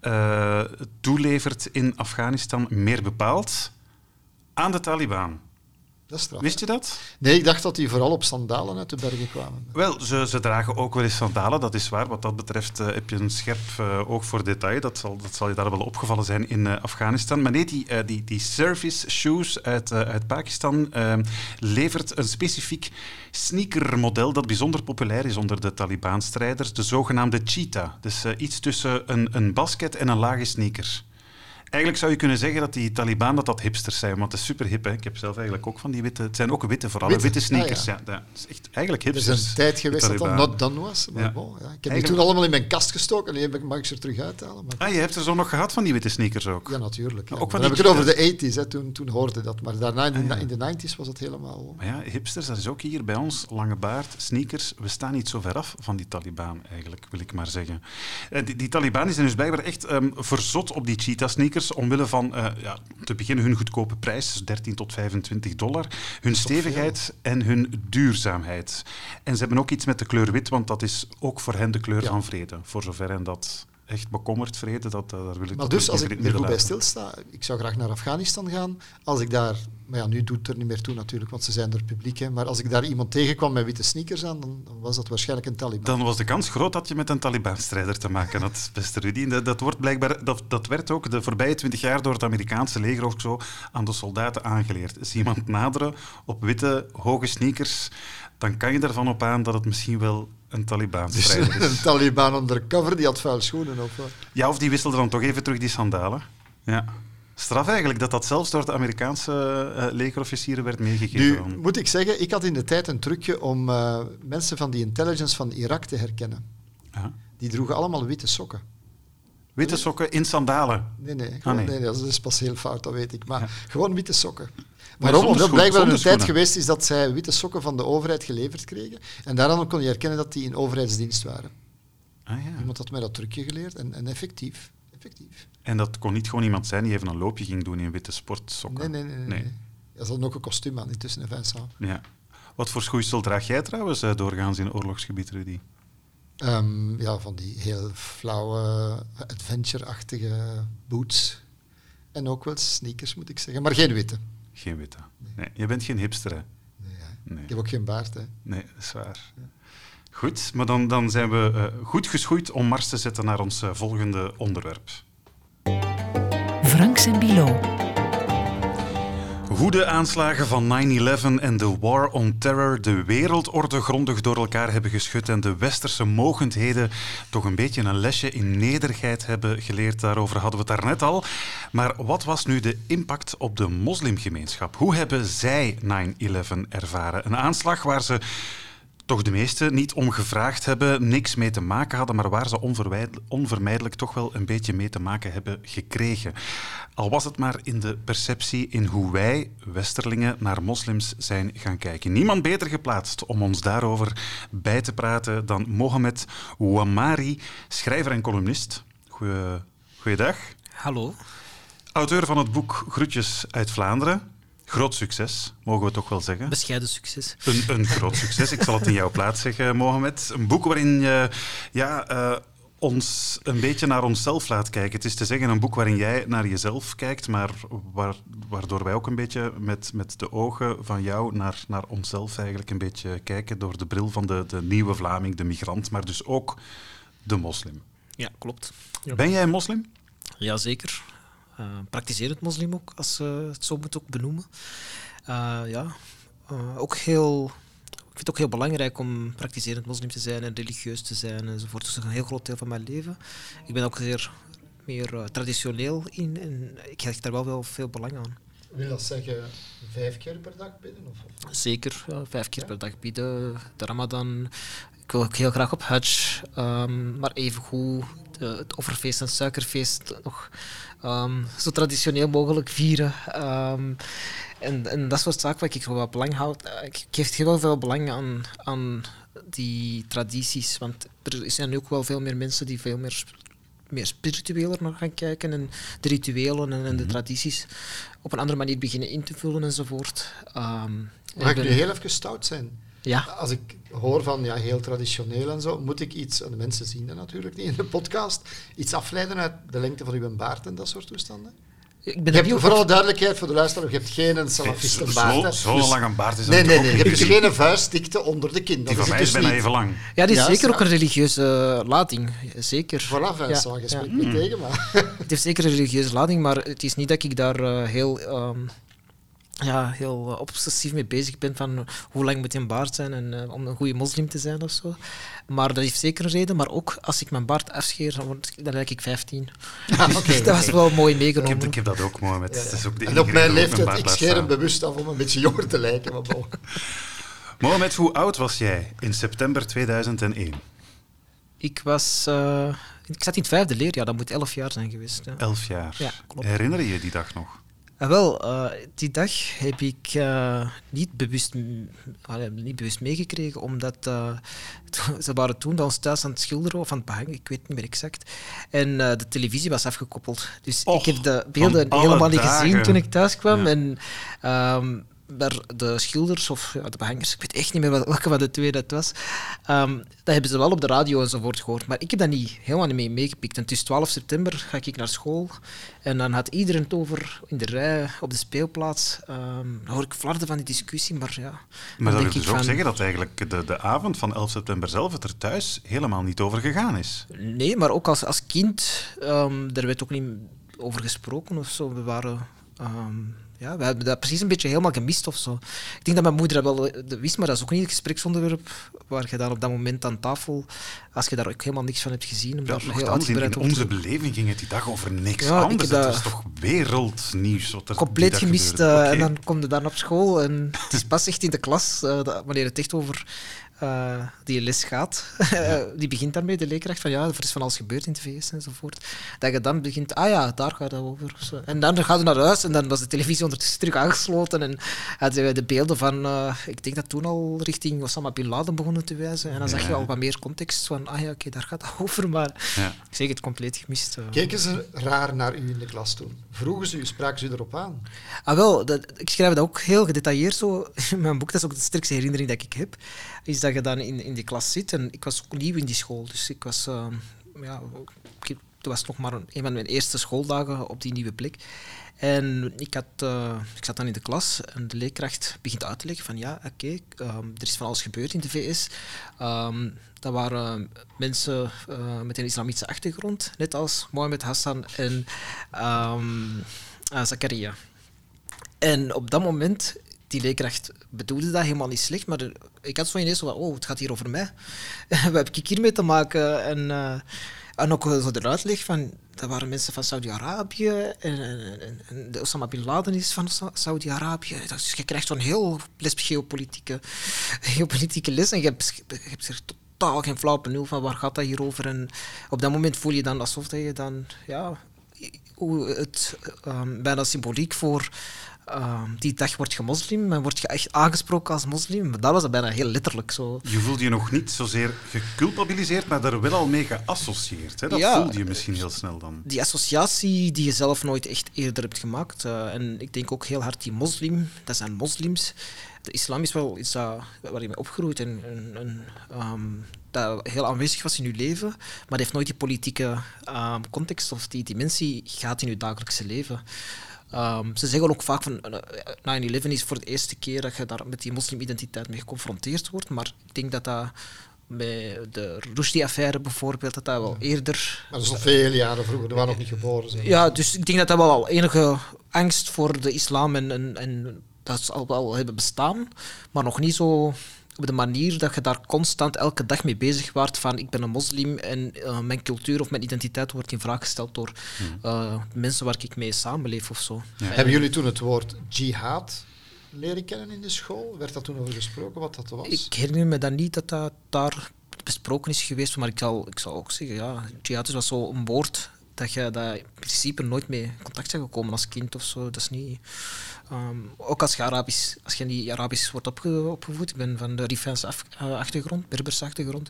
eh, toelevert in Afghanistan, meer bepaald aan de Taliban. Dat is straf. Wist je dat? Nee, ik dacht dat die vooral op sandalen uit de bergen kwamen. Wel, ze, ze dragen ook wel eens sandalen, dat is waar. Wat dat betreft eh, heb je een scherp eh, oog voor detail. Dat zal, dat zal je daar wel opgevallen zijn in eh, Afghanistan. Maar nee, die, die, die service shoes uit, uit Pakistan levert een specifiek sneakermodel dat bijzonder populair is onder de Taliban-strijders, de zogenaamde cheetah. Dus iets tussen een, een basket en een lage sneaker. Eigenlijk zou je kunnen zeggen dat die Taliban dat, dat hipsters zijn, want het is super hip. Hè. Ik heb zelf eigenlijk ook van die witte... Het zijn ook witte, vooral Witte? witte sneakers. Ah, ja. dat is echt eigenlijk Er is hipsters. een tijd geweest dat dat not done was. Maar Ja. bon, ja. Ik heb die toen allemaal in mijn kast gestoken en nu mag ik ze er terug uithalen. Maar Ah, je hebt er zo nog gehad van die witte sneakers ook? Ja, natuurlijk. Ja. Ook van Dan die heb ik het over de 80s, hè. Toen, toen hoorde dat. Maar daarna in de, Ah, ja. in de 90s was het helemaal... Maar ja, hipsters, dat is ook hier bij ons. Lange baard, sneakers. We staan niet zo ver af van die Taliban, eigenlijk, wil ik maar zeggen. Eh, die, die Taliban zijn dus blijkbaar echt ehm, verzot op die omwille van, eh, ja, te beginnen, hun goedkope prijs, 13 tot 25 dollar, hun stevigheid en hun duurzaamheid. En ze hebben ook iets met de kleur wit, want dat is ook voor hen de kleur Ja. van vrede. Voor zover hen dat echt bekommert, vrede, dat, eh, daar wil ik Maar dus, als ik er goed bij stilsta, ik zou graag naar Afghanistan gaan. Als ik daar, maar ja, nu doet het er niet meer toe natuurlijk, want ze zijn er publiek. Hè, maar als ik daar iemand tegenkwam met witte sneakers aan, dan, dan was dat waarschijnlijk een Taliban. Dan was de kans groot dat je met een Taliban-strijder te maken had, beste Rudy. Dat, dat, wordt blijkbaar, dat, dat werd ook de voorbije twintig jaar door het Amerikaanse leger ook zo aan de soldaten aangeleerd. Is iemand naderen op witte, hoge sneakers, dan kan je ervan op aan dat het misschien wel een Dus Taliban-strijder is. een Taliban undercover, die had vuil schoenen. Of, wat. Ja, of die wisselde dan toch even terug die sandalen. Ja. Straf eigenlijk dat dat zelfs door de Amerikaanse eh, legerofficieren werd meegegeven. Nu, moet ik zeggen, ik had in de tijd een trucje om eh, mensen van die intelligence van Irak te herkennen. Ja. Die droegen allemaal witte sokken. Witte sokken in sandalen. Nee, nee, gewoon, nee. nee. dat is pas heel fout, dat weet ik. Maar Ja. gewoon witte sokken. Maar Waarom? Omdat blijkbaar een tijd geweest is dat zij witte sokken van de overheid geleverd kregen. En daaraan kon je herkennen dat die in overheidsdienst waren. Ah, ja. Iemand had mij dat trucje geleerd en, en effectief. effectief. En dat kon niet gewoon iemand zijn die even een loopje ging doen in witte sportsokken. Nee, nee, nee. nee. nee. Ze hadden ook een kostuum aan intussen, hè, Vincent. Ja. Wat voor schoeisel draag jij trouwens eh, doorgaans in oorlogsgebied, Rudy? Ehm, ja, van die heel flauwe, adventure-achtige boots. En ook wel sneakers, moet ik zeggen. Maar geen witte. Geen witte. Nee, je bent geen hipster, hè? Nee, ja. Nee, Ik heb ook geen baard, hè. nee dat is waar. Goed, maar dan, dan zijn we eh, goed geschoeid om mars te zetten naar ons eh, volgende onderwerp. Franks en Bilo. Hoe de aanslagen van 9-11 en de War on Terror de wereldorde grondig door elkaar hebben geschud en de westerse mogendheden toch een beetje een lesje in nederigheid hebben geleerd, daarover hadden we het daarnet al. Maar wat was nu de impact op de moslimgemeenschap? Hoe hebben zij 9-11 ervaren? Een aanslag waar ze toch de meesten niet om gevraagd hebben, niks mee te maken hadden, maar waar ze onvermijdelijk toch wel een beetje mee te maken hebben gekregen. Al was het maar in de perceptie in hoe wij, Westerlingen, naar moslims zijn gaan kijken. Niemand beter geplaatst om ons daarover bij te praten dan Mohamed Ouamari, schrijver en columnist. Goeie, goeiedag. Hallo. Auteur van het boek Groetjes uit Vlaanderen. Groot succes, mogen we toch wel zeggen. Bescheiden succes. Een, een groot succes. Ik zal het in jouw plaats zeggen, Mohamed. Een boek waarin je ja, eh, ons een beetje naar onszelf laat kijken. Het is te zeggen een boek waarin jij naar jezelf kijkt, maar waar, waardoor wij ook een beetje met, met de ogen van jou naar, naar onszelf eigenlijk een beetje kijken door de bril van de, de nieuwe Vlaming, de migrant, maar dus ook de moslim. Ja, klopt. Ben jij een moslim? Jazeker. Uh, praktiserend moslim ook, als je het zo moet ook benoemen. Uh, ja, uh, ook heel vind het ook heel belangrijk om praktiserend moslim te zijn en religieus te zijn enzovoort. Dat is een heel groot deel van mijn leven. Ik ben ook zeer meer uh, traditioneel in en ik hecht daar wel, wel veel belang aan. Wil dat zeggen vijf keer per dag bidden? Of? Zeker, ja, vijf keer ja? per dag bidden. De Ramadan. Ik wil ook heel graag op Hajj, um, maar evengoed de, het offerfeest en het suikerfeest nog um, zo traditioneel mogelijk vieren. Um, en, en dat soort zaken waar ik wel belang houd. Eh, ik geef heel veel belang aan, aan die tradities. Want er zijn nu ook wel veel meer mensen die veel meer, meer spiritueler naar gaan kijken. En de rituelen en, en de tradities op een andere manier beginnen in te vullen enzovoort. Um, Mag ik ben... nu heel even stout zijn? Ja. Als ik hoor van ja, heel traditioneel en zo, moet ik iets, en de mensen zien dat natuurlijk niet in de podcast, iets afleiden uit de lengte van uw baard en dat soort toestanden? Ik ben je hebt, voor alle duidelijkheid voor de luisteraar, je hebt geen salafistenbaard. Zo'n zo, zo lange baard is Nee, nee, nee. Je hebt dus geen vuistdikte onder de kin. Die van mij dus is bijna even lang. Ja, die is ja, zeker ook een religieuze lading. Zeker. Voilà, Vincent, ja. je spreekt me tegen, maar... Het heeft zeker een religieuze lading, maar het is niet dat ik daar uh, heel... Um, ja, heel uh, obsessief mee bezig ben van hoe lang moet je een baard zijn en uh, om een goede moslim te zijn of zo. Maar dat heeft zeker een reden. Maar ook als ik mijn baard afscheer, dan, word, dan lijk ik 15. Ah, okay, dat was wel mooi meegenomen. Ik heb, ik heb dat ook mooi. Met, ja, ja. is ook de en op mijn leeftijd, ik scheer hem bewust af om een beetje jonger te lijken. Maar bon. Mohamed, hoe oud was jij in september 2001? Ik was... Uh, ik zat in het vijfde leerjaar, dat moet elf jaar zijn geweest. Ja. Elf jaar. Ja, klopt. Herinner je je die dag nog? Ah, wel, uh, die dag heb ik uh, niet, bewust, niet bewust meegekregen, omdat ze waren toen bij ons thuis aan het schilderen of aan het behangen, ik weet niet meer exact. En de televisie was afgekoppeld. Dus Och, ik heb de beelden helemaal niet gezien toen ik thuis kwam. Ja. En, um, maar de schilders of ja, de behangers, ik weet echt niet meer welke van de twee dat was, um, dat hebben ze wel op de radio enzovoort gehoord. Maar ik heb dat niet helemaal niet mee meegepikt. En tussen 12 september ga ik naar school en dan had iedereen het over in de rij op de speelplaats. Um, dan hoor ik flarden van die discussie, maar ja. Maar dat wil dus van, ook zeggen dat eigenlijk de, de avond van 11 september zelf het er thuis helemaal niet over gegaan is? Nee, maar ook als, als kind, um, daar werd ook niet over gesproken of zo. We waren... Um, ja, we hebben dat precies een beetje helemaal gemist of zo. Ik denk dat mijn moeder dat wel wist, maar dat is ook niet het gespreksonderwerp waar je dan op dat moment aan tafel, als je daar ook helemaal niks van hebt gezien, om ja, daar heel in, in onze beleving ging het die dag over niks ja, anders. Dat het was toch wereldnieuws wat er compleet gemist. Uh, okay. En dan kom je dan op school en het is pas echt in de klas, uh, dat, wanneer het echt over uh, die les gaat, ja. die begint daarmee, de leerkracht, van ja, er is van alles gebeurd in het VS enzovoort. Dat je dan begint, ah ja, daar gaat het over. Zo. En dan gaat je naar huis en dan was de televisie ondertussen terug aangesloten en hadden we de beelden van, uh, ik denk dat toen al richting Osama Bin Laden begonnen te wijzen. En dan ja. zag je al wat meer context van, ah ja, oké, okay, daar gaat het over, maar ja. ik zeg het compleet gemist. Uh. Keken ze raar naar u in de klas toen? Vroegen ze u, spraken ze erop aan? Ah wel, dat, ik schrijf dat ook heel gedetailleerd zo in mijn boek, dat is ook de sterkste herinnering dat ik heb, is dat je dan in, in die klas zit. En ik was ook nieuw in die school, dus ik was, uh, ja, het was nog maar een, van mijn eerste schooldagen op die nieuwe plek. En ik, had, uh, ik zat dan in de klas en de leerkracht begint uit te leggen van ja, oké, um, er is van alles gebeurd in de VS. Um, dat waren mensen uh, met een islamitische achtergrond, net als Mohammed Hassan en um, uh, Zakaria. En op dat moment die leerkracht bedoelde dat helemaal niet slecht, maar ik had zo ineens van, oh, het gaat hier over mij. Wat heb ik hiermee te maken? En, en ook zo de uitleg van, dat waren mensen van Saudi-Arabië en, en, en, de Osama Bin Laden is van Saudi-Arabië. Dus je krijgt zo'n heel les geopolitieke, geopolitieke les en je hebt, je hebt er totaal geen flauw benul van waar gaat dat hier over. En op dat moment voel je dan alsof dat je dan, ja, hoe het um, bijna symboliek voor uh, die dag word je moslim en word je echt aangesproken als moslim. Maar dat was bijna heel letterlijk zo. Je voelde je nog niet zozeer geculpabiliseerd, maar daar wel al mee geassocieerd. Hè? Dat Ja. voelde je misschien heel snel dan. Die associatie die je zelf nooit echt eerder hebt gemaakt. eh, en ik denk ook heel hard die moslim, dat zijn moslims. De islam is wel iets dat, waar je mee opgroeit en, en, en, ehm, dat heel aanwezig was in je leven, maar dat heeft nooit die politieke ehm, context of die dimensie gehad in je dagelijkse leven. Ehm, ze zeggen ook vaak van eh, 9-11 is voor de eerste keer dat je daar met die moslimidentiteit mee geconfronteerd wordt, maar ik denk dat dat bij de Rushdie-affaire bijvoorbeeld, dat dat wel eerder Maar dat is al veel jaren vroeger, die waren nog niet geboren. Zijn. ja, dus ik denk dat dat wel al enige angst voor de islam en, en, en dat zal wel hebben bestaan, maar nog niet zo op de manier dat je daar constant elke dag mee bezig waart van ik ben een moslim en eh, mijn cultuur of mijn identiteit wordt in vraag gesteld door eh, mensen waar ik mee samenleef of zo. Hebben jullie toen het woord jihad leren kennen in de school? Werd dat toen over gesproken, wat dat was? Ik herinner me dan niet dat dat daar besproken is geweest, maar ik zal, ik zal ook zeggen, ja, jihad is wel zo'n woord dat je dat in principe nooit mee in contact bent gekomen als kind of zo. Dat is niet... ehm, ook als je, Arabisch, als je niet Arabisch wordt opge- opgevoed, ik ben van de Rifaanse eh, achtergrond, Berberse achtergrond.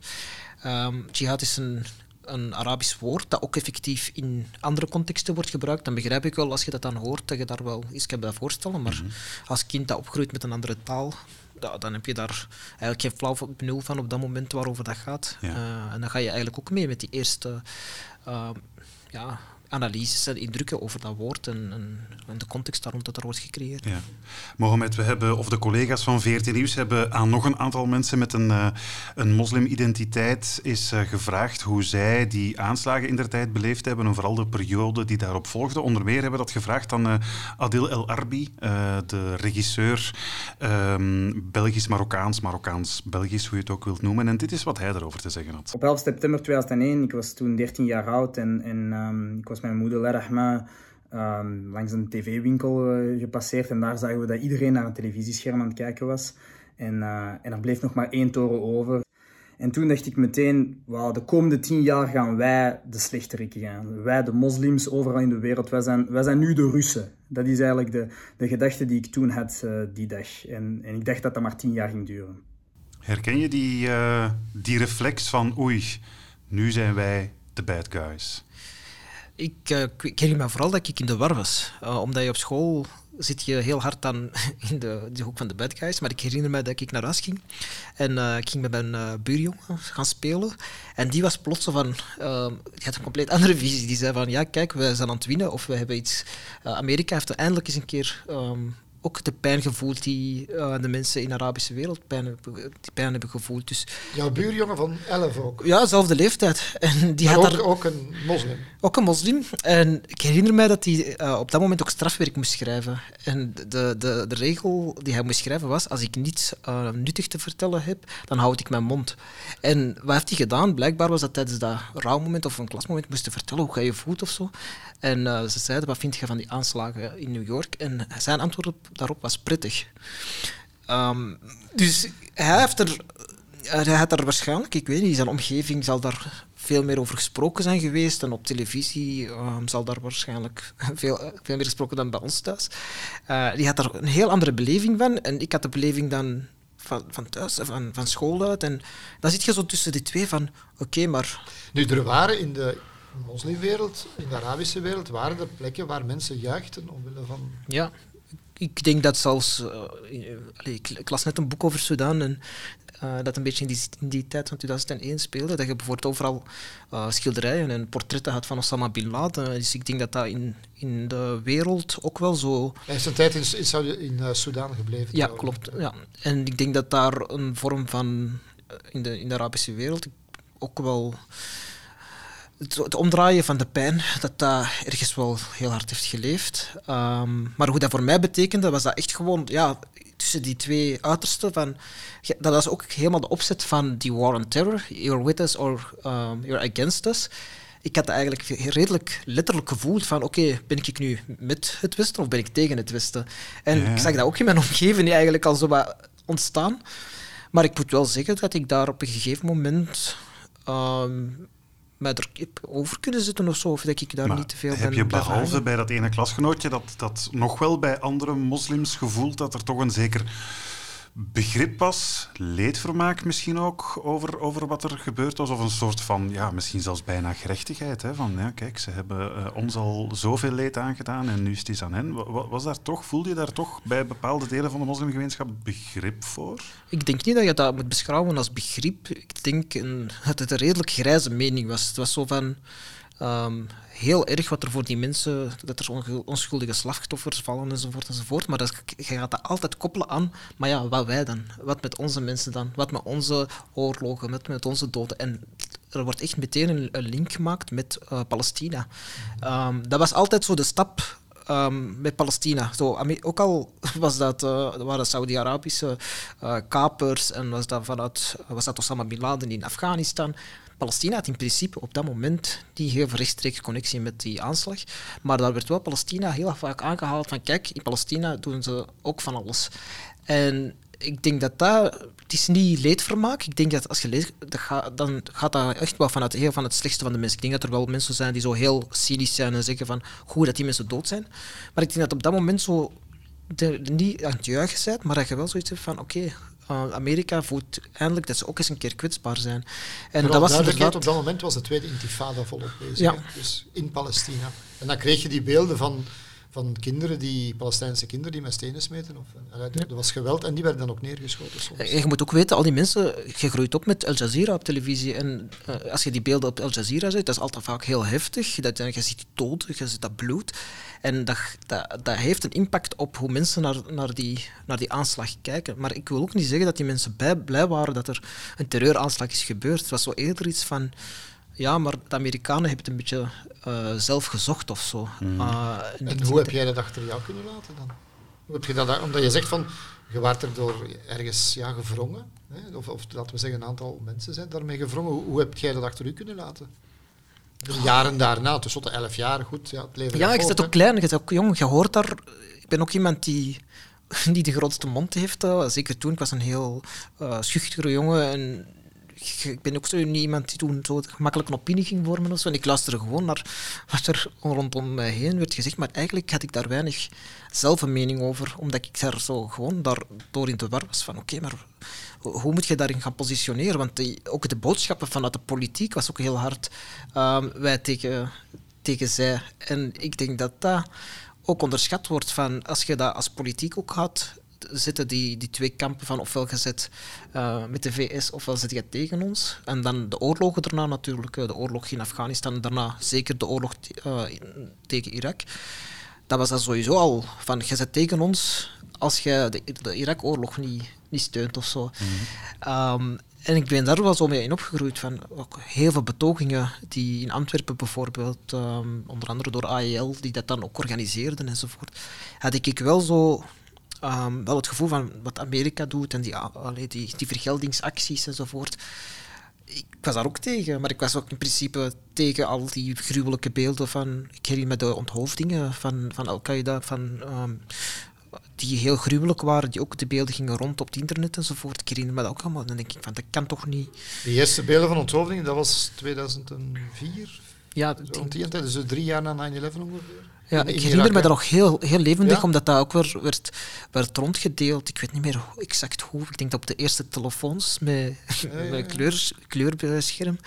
Ehm, jihad is een, een Arabisch woord dat ook effectief in andere contexten wordt gebruikt. Dan begrijp ik wel, als je dat dan hoort, dat je daar wel iets kan bij voorstellen. Maar als kind dat opgroeit met een andere taal, ja, dan heb je daar eigenlijk geen flauw benul van op dat moment waarover dat gaat. Ja. Eh, en dan ga je eigenlijk ook mee met die eerste eh, ja, analyses en indrukken over dat woord en, en, en de context daar rond dat er wordt gecreëerd. Ja. Mohamed, we hebben, of de collega's van VRT Nieuws hebben aan nog een aantal mensen met een, eh, een moslimidentiteit is eh, gevraagd hoe zij die aanslagen in der tijd beleefd hebben en vooral de periode die daarop volgde. Onder meer hebben we dat gevraagd aan eh, Adil El Arbi, eh, de regisseur ehm, Belgisch-Marokkaans, Marokkaans-Belgisch, hoe je het ook wilt noemen. En dit is wat hij erover te zeggen had. Op 11 september 2001, ik was toen 13 jaar oud en, en ehm, ik was mijn moeder Lerahma ehm langs een tv-winkel eh, gepasseerd en daar zagen we dat iedereen naar een televisiescherm aan het kijken was. En, eh, en er bleef nog maar één toren over. En toen dacht ik meteen, de komende tien jaar gaan wij de slechterikken gaan. Wij, de moslims, overal in de wereld, wij zijn, wij zijn nu de Russen. Dat is eigenlijk de, de gedachte die ik toen had eh, die dag. En, en ik dacht dat dat maar tien jaar ging duren. Herken je die, die reflex van oei, nu zijn wij de bad guys? Ik, eh, ik herinner me vooral dat ik in de war was. Eh, omdat je op school zit je heel hard dan in de, hoek van de bad guys. Maar ik herinner me dat ik naar huis ging. En eh, ik ging met mijn buurjongen gaan spelen. En die was plots van... eh, die had een compleet andere visie. Die zei van, ja, kijk, we zijn aan het winnen. Of we hebben iets... Amerika heeft eindelijk eens een keer... ehm, ook de pijn gevoeld die eh, de mensen in de Arabische wereld pijn, die pijn hebben gevoeld. Dus Jouw buurjongen van 11 ook. ja, zelfde leeftijd. En die Maar had ook, daar ook een moslim. ook een moslim. En ik herinner mij dat hij eh, op dat moment ook strafwerk moest schrijven. En de, de, de regel die hij moest schrijven was: als ik niets eh, nuttig te vertellen heb, dan houd ik mijn mond. En wat heeft hij gedaan? Blijkbaar was dat tijdens dat rouwmoment of een klasmoment moest hij vertellen hoe je je voelt of zo. En ze zeiden: wat vind je van die aanslagen in New York? En zijn antwoord op- daarop was prettig. Ehm, dus hij heeft er, hij had er waarschijnlijk, ik weet niet, zijn omgeving zal daar veel meer over gesproken zijn geweest. En op televisie ehm, zal daar waarschijnlijk veel, veel meer gesproken dan bij ons thuis. Eh, die had er een heel andere beleving van. En ik had de beleving dan van, van thuis, van, van school uit. En dan zit je zo tussen die twee van, oké, maar Nu, er waren in de moslimwereld, in de Arabische wereld, waren er plekken waar mensen juichten omwille van... Ja, ik denk dat zelfs. eh, allee, ik, ik las net een boek over Sudan en eh, dat een beetje in die, in die tijd van 2001 speelde. Dat je bijvoorbeeld overal eh, schilderijen en portretten had van Osama bin Laden. Dus ik denk dat dat in, in de wereld ook wel zo. Hij is een tijd in, in, in eh, Sudan gebleven. Ja, trouwens. klopt. Ja. En ik denk dat daar een vorm van. eh, in de, in de Arabische wereld ook wel. Het, het omdraaien van de pijn, dat dat ergens wel heel hard heeft geleefd. Ehm, maar hoe dat voor mij betekende, was dat echt gewoon ja, tussen die twee uitersten. Van, dat was ook helemaal de opzet van die war on terror. You're with us or um, you're against us. Ik had eigenlijk redelijk letterlijk gevoeld van oké, ben ik nu met het Westen of ben ik tegen het Westen? En Ja. ik zag dat ook in mijn omgeving eigenlijk al zo wat ontstaan. Maar ik moet wel zeggen dat ik daar op een gegeven moment ehm, mij er over kunnen zitten of zo, of dat ik daar Maar niet te veel heb ben je blijven behalve hangen. bij dat ene klasgenootje dat, dat nog wel bij andere moslims gevoeld dat er toch een zeker begrip was, leedvermaak misschien ook, over, over wat er gebeurd was? Of een soort van, ja, misschien zelfs bijna gerechtigheid. Hè? Van, ja, kijk, ze hebben eh, ons al zoveel leed aangedaan en nu is het eens aan hen. Wa- wa- Was daar toch, voelde je daar toch bij bepaalde delen van de moslimgemeenschap begrip voor? Ik denk niet dat je dat moet beschouwen als begrip. Ik denk dat het een redelijk grijze mening was. Het was zo van ehm, heel erg wat er voor die mensen, dat er onschuldige slachtoffers vallen enzovoort enzovoort. Maar dat, je gaat dat altijd koppelen aan, maar ja, wat wij dan? Wat met onze mensen dan? Wat met onze oorlogen, met, met onze doden? En er wordt echt meteen een, link gemaakt met eh, Palestina. Ehm, dat was altijd zo de stap ehm, met Palestina. Zo, ook al was dat, eh, waren Saudi-Arabische eh, kapers en was dat, vanuit, was dat Osama Bin Laden in Afghanistan. Palestina had in principe op dat moment niet heel rechtstreeks connectie met die aanslag. Maar daar werd wel Palestina heel vaak aangehaald van kijk, in Palestina doen ze ook van alles. En ik denk dat dat... Het is niet leedvermaak. Ik denk dat als je leest, dat dan gaat dat echt wel van het, heel van het slechtste van de mensen. Ik denk dat er wel mensen zijn die zo heel cynisch zijn en zeggen van goed dat die mensen dood zijn. Maar ik denk dat op dat moment zo niet aan het juichen bent, maar dat je wel zoiets hebt van oké, eh, Amerika voelt eindelijk dat ze ook eens een keer kwetsbaar zijn. En Vooral dat was inderdaad... op dat moment was de tweede intifada volop bezig. Ja. Dus in Palestina. En dan kreeg je die beelden van, van kinderen, die Palestijnse kinderen die met stenen smeten. Of, eh, er was geweld en die werden dan ook neergeschoten soms. En je moet ook weten, al die mensen, je groeit op met Al Jazeera op televisie. En eh, als je die beelden op Al Jazeera ziet, dat is altijd vaak heel heftig. Dat, je ziet die dood, je ziet dat bloed. En dat, dat, dat heeft een impact op hoe mensen naar, naar, die, naar die aanslag kijken. Maar ik wil ook niet zeggen dat die mensen bij, blij waren dat er een terreuraanslag is gebeurd. Het was zo eerder iets van... Ja, maar de Amerikanen hebben het een beetje eh, zelf gezocht of zo. Eh, en ik En hoe heb jij dat achter jou kunnen laten dan? Hoe heb je dat, omdat je zegt van, je waart er door ergens ja, gevrongen, hè? Of, of laten we zeggen een aantal mensen zijn daarmee gevrongen. Hoe, hoe heb jij dat achter u kunnen laten? De jaren daarna, tussen de elf jaar, goed, ja, het leven Ja, ik zit ook klein, je bent ook jong, je hoort daar... Ik ben ook iemand die, die de grootste mond heeft. eh, Zeker toen, ik was een heel eh schuchtere jongen en ik ben ook zo niet iemand die toen zo gemakkelijk een opinie ging vormen of zo. En ik luisterde gewoon naar wat er rondom mij heen werd gezegd, maar eigenlijk had ik daar weinig zelf een mening over, omdat ik daar zo gewoon daardoor in de war was van oké, maar hoe moet je daarin gaan positioneren? Want ook de boodschappen vanuit de politiek was ook heel hard ehm, wij tegen, tegen zij. En ik denk dat dat ook onderschat wordt van als je dat als politiek ook had, zitten die, die twee kampen van ofwel gezet uh, met de VS ofwel zit je tegen ons. En dan de oorlogen daarna natuurlijk, de oorlog in Afghanistan daarna zeker de oorlog uh, tegen Irak. Dat was dan sowieso al van je zit tegen ons als je de, de Irak-oorlog niet, niet steunt of zo. Mm. Um, en ik ben daar wel zo mee in opgegroeid van ook heel veel betogingen die in Antwerpen bijvoorbeeld, um, onder andere door AEL, die dat dan ook organiseerden enzovoort, had ik wel zo um, wel het gevoel van wat Amerika doet en die, allee, die, die vergeldingsacties enzovoort. Ik was daar ook tegen, maar ik was ook in principe tegen al die gruwelijke beelden van. Ik herinner me de onthoofdingen van, van Al-Qaeda, van um, die heel gruwelijk waren, die ook de beelden gingen rond op het internet enzovoort. Ik herinner me dat ook allemaal. Dan denk ik van, dat kan toch niet... De eerste beelden van onthoofdingen, dat was 2004? Ja, rond die tijd, dus drie jaar na 9-11 ongeveer. Ja, ik herinner me dat nog heel, heel levendig, ja? omdat dat ook weer werd, werd rondgedeeld. Ik weet niet meer exact hoe. Ik denk dat op de eerste telefoons met, ja, met kleur, kleurscherm.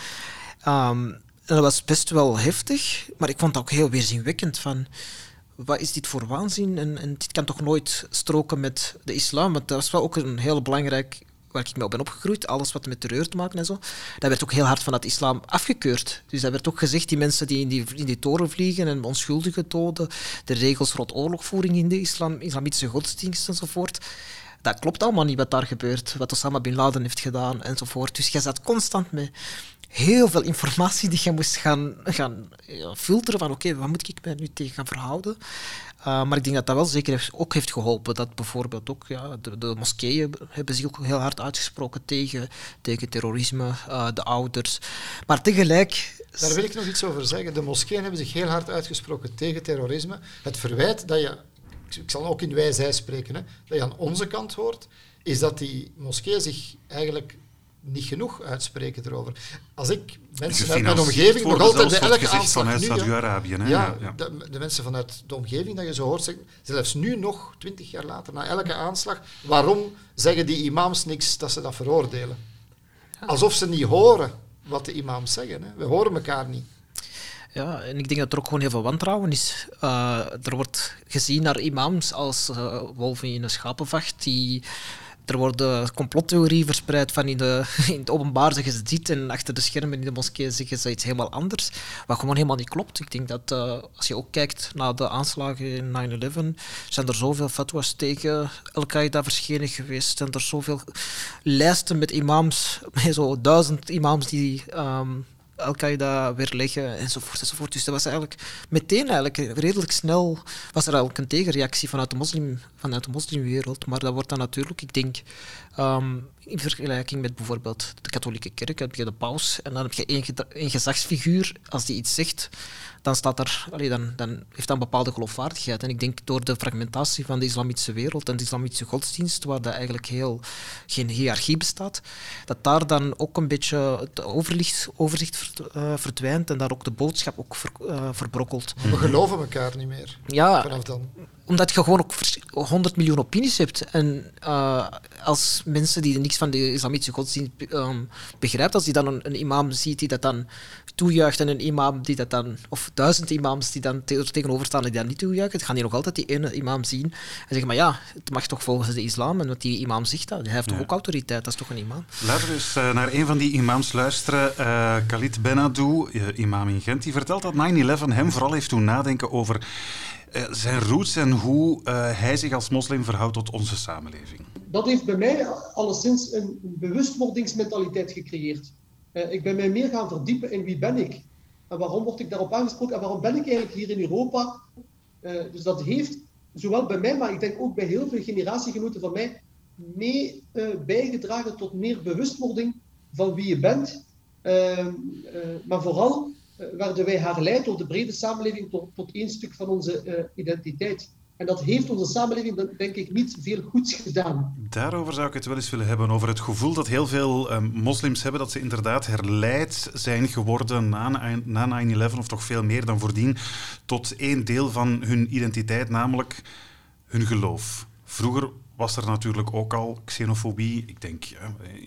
Um, en dat was best wel heftig, maar ik vond het ook heel weerzinwekkend van wat is dit voor waanzin? En, en dit kan toch nooit stroken met de islam? Want dat was wel ook een heel belangrijk waar ik mee op ben opgegroeid, alles wat met terreur te maken en zo, dat werd ook heel hard van het islam afgekeurd. Dus dat werd ook gezegd, die mensen die in die, in die toren vliegen en onschuldigen doden, de regels rond oorlogvoering in de islam, islamitische godsdienst enzovoort, dat klopt allemaal niet wat daar gebeurt, wat Osama Bin Laden heeft gedaan enzovoort. Dus je zat constant met heel veel informatie die je moest gaan, gaan filteren van oké, wat moet ik mij nu tegen gaan verhouden? Uh, maar ik denk dat dat wel zeker heeft, ook heeft geholpen. Dat bijvoorbeeld ook ja, de, moskeeën hebben zich ook heel hard uitgesproken tegen, tegen terrorisme, uh, de ouders. Maar tegelijk... Daar wil ik nog iets over zeggen. De moskeeën hebben zich heel hard uitgesproken tegen terrorisme. Het verwijt dat je, ik zal ook in wij-zij spreken, hè, dat je aan onze kant hoort, is dat die moskeeën zich eigenlijk niet genoeg uitspreken erover. Als ik mensen uit mijn omgeving nog altijd bij elke aanslag vanuit Saudi-Arabië. Ja, ja, De, de, mensen vanuit de omgeving dat je zo hoort zeggen, zelfs nu nog, twintig jaar later, na elke aanslag, waarom zeggen die imams niks dat ze dat veroordelen? Alsof ze niet horen wat de imams zeggen. Hè. We horen elkaar niet. Ja, en ik denk dat er ook gewoon heel veel wantrouwen is. Uh, er wordt gezien naar imams als uh, wolven in een schapenvacht die er worden complottheorieën verspreid van in, de, in het openbaar zeggen ze dit en achter de schermen in de moskee zeggen ze iets helemaal anders. Wat gewoon helemaal niet klopt. Ik denk dat uh, als je ook kijkt naar de aanslagen in 9-11, zijn er zoveel fatwas tegen Al-Qaeda verschenen geweest. Zijn er zoveel lijsten met imams, zo duizend imams die um, Al-Qaeda weerleggen enzovoort, enzovoort. Dus dat was eigenlijk meteen eigenlijk redelijk snel was er eigenlijk een tegenreactie vanuit de, moslim, vanuit de moslimwereld. Maar dat wordt dan natuurlijk, ik denk, um, in vergelijking met bijvoorbeeld de katholieke kerk, heb je de paus en dan heb je één, één gezagsfiguur, als die iets zegt, dan, staat er, allee, dan, dan heeft dat een bepaalde geloofwaardigheid. En ik denk door de fragmentatie van de islamitische wereld en de islamitische godsdienst, waar dat eigenlijk heel, geen hiërarchie bestaat, dat daar dan ook een beetje het overzicht, overzicht uh, verdwijnt en daar ook de boodschap ook ver, uh, verbrokkelt. We geloven elkaar niet meer ja, vanaf dan. Omdat je gewoon ook 100 miljoen opinies hebt. En uh, als mensen die niks van de islamitische godsdienst um, begrijpt, als die dan een, een imam ziet die dat dan toejuicht en een imam die dat dan, of duizend imams die dan te tegenover staan die dat niet toejuichen, gaan die nog altijd die ene imam zien en zeggen, maar ja, het mag toch volgens de islam en wat die imam zegt, dat, hij heeft toch ook autoriteit, dat is toch een imam. Laten we eens uh, naar een van die imams luisteren. Uh, Khalid Benadou, imam in Gent, die vertelt dat 9-11 hem vooral heeft doen nadenken over zijn roots en hoe hij zich als moslim verhoudt tot onze samenleving. Dat heeft bij mij alleszins een bewustwordingsmentaliteit gecreëerd. Uh, ik ben mij meer gaan verdiepen in wie ben ik. En waarom word ik daarop aangesproken en waarom ben ik eigenlijk hier in Europa. Dus dat heeft zowel bij mij, maar ik denk ook bij heel veel generatiegenoten van mij, mee bijgedragen tot meer bewustwording van wie je bent. Ehm, maar vooral werden wij herleid door de brede samenleving tot, tot één stuk van onze identiteit. En dat heeft onze samenleving, denk ik, niet veel goeds gedaan. Daarover zou ik het wel eens willen hebben. Over het gevoel dat heel veel um, moslims hebben dat ze inderdaad herleid zijn geworden na, na 9-11, of toch veel meer dan voordien, tot één deel van hun identiteit, namelijk hun geloof. Vroeger was er natuurlijk ook al xenofobie. Ik denk,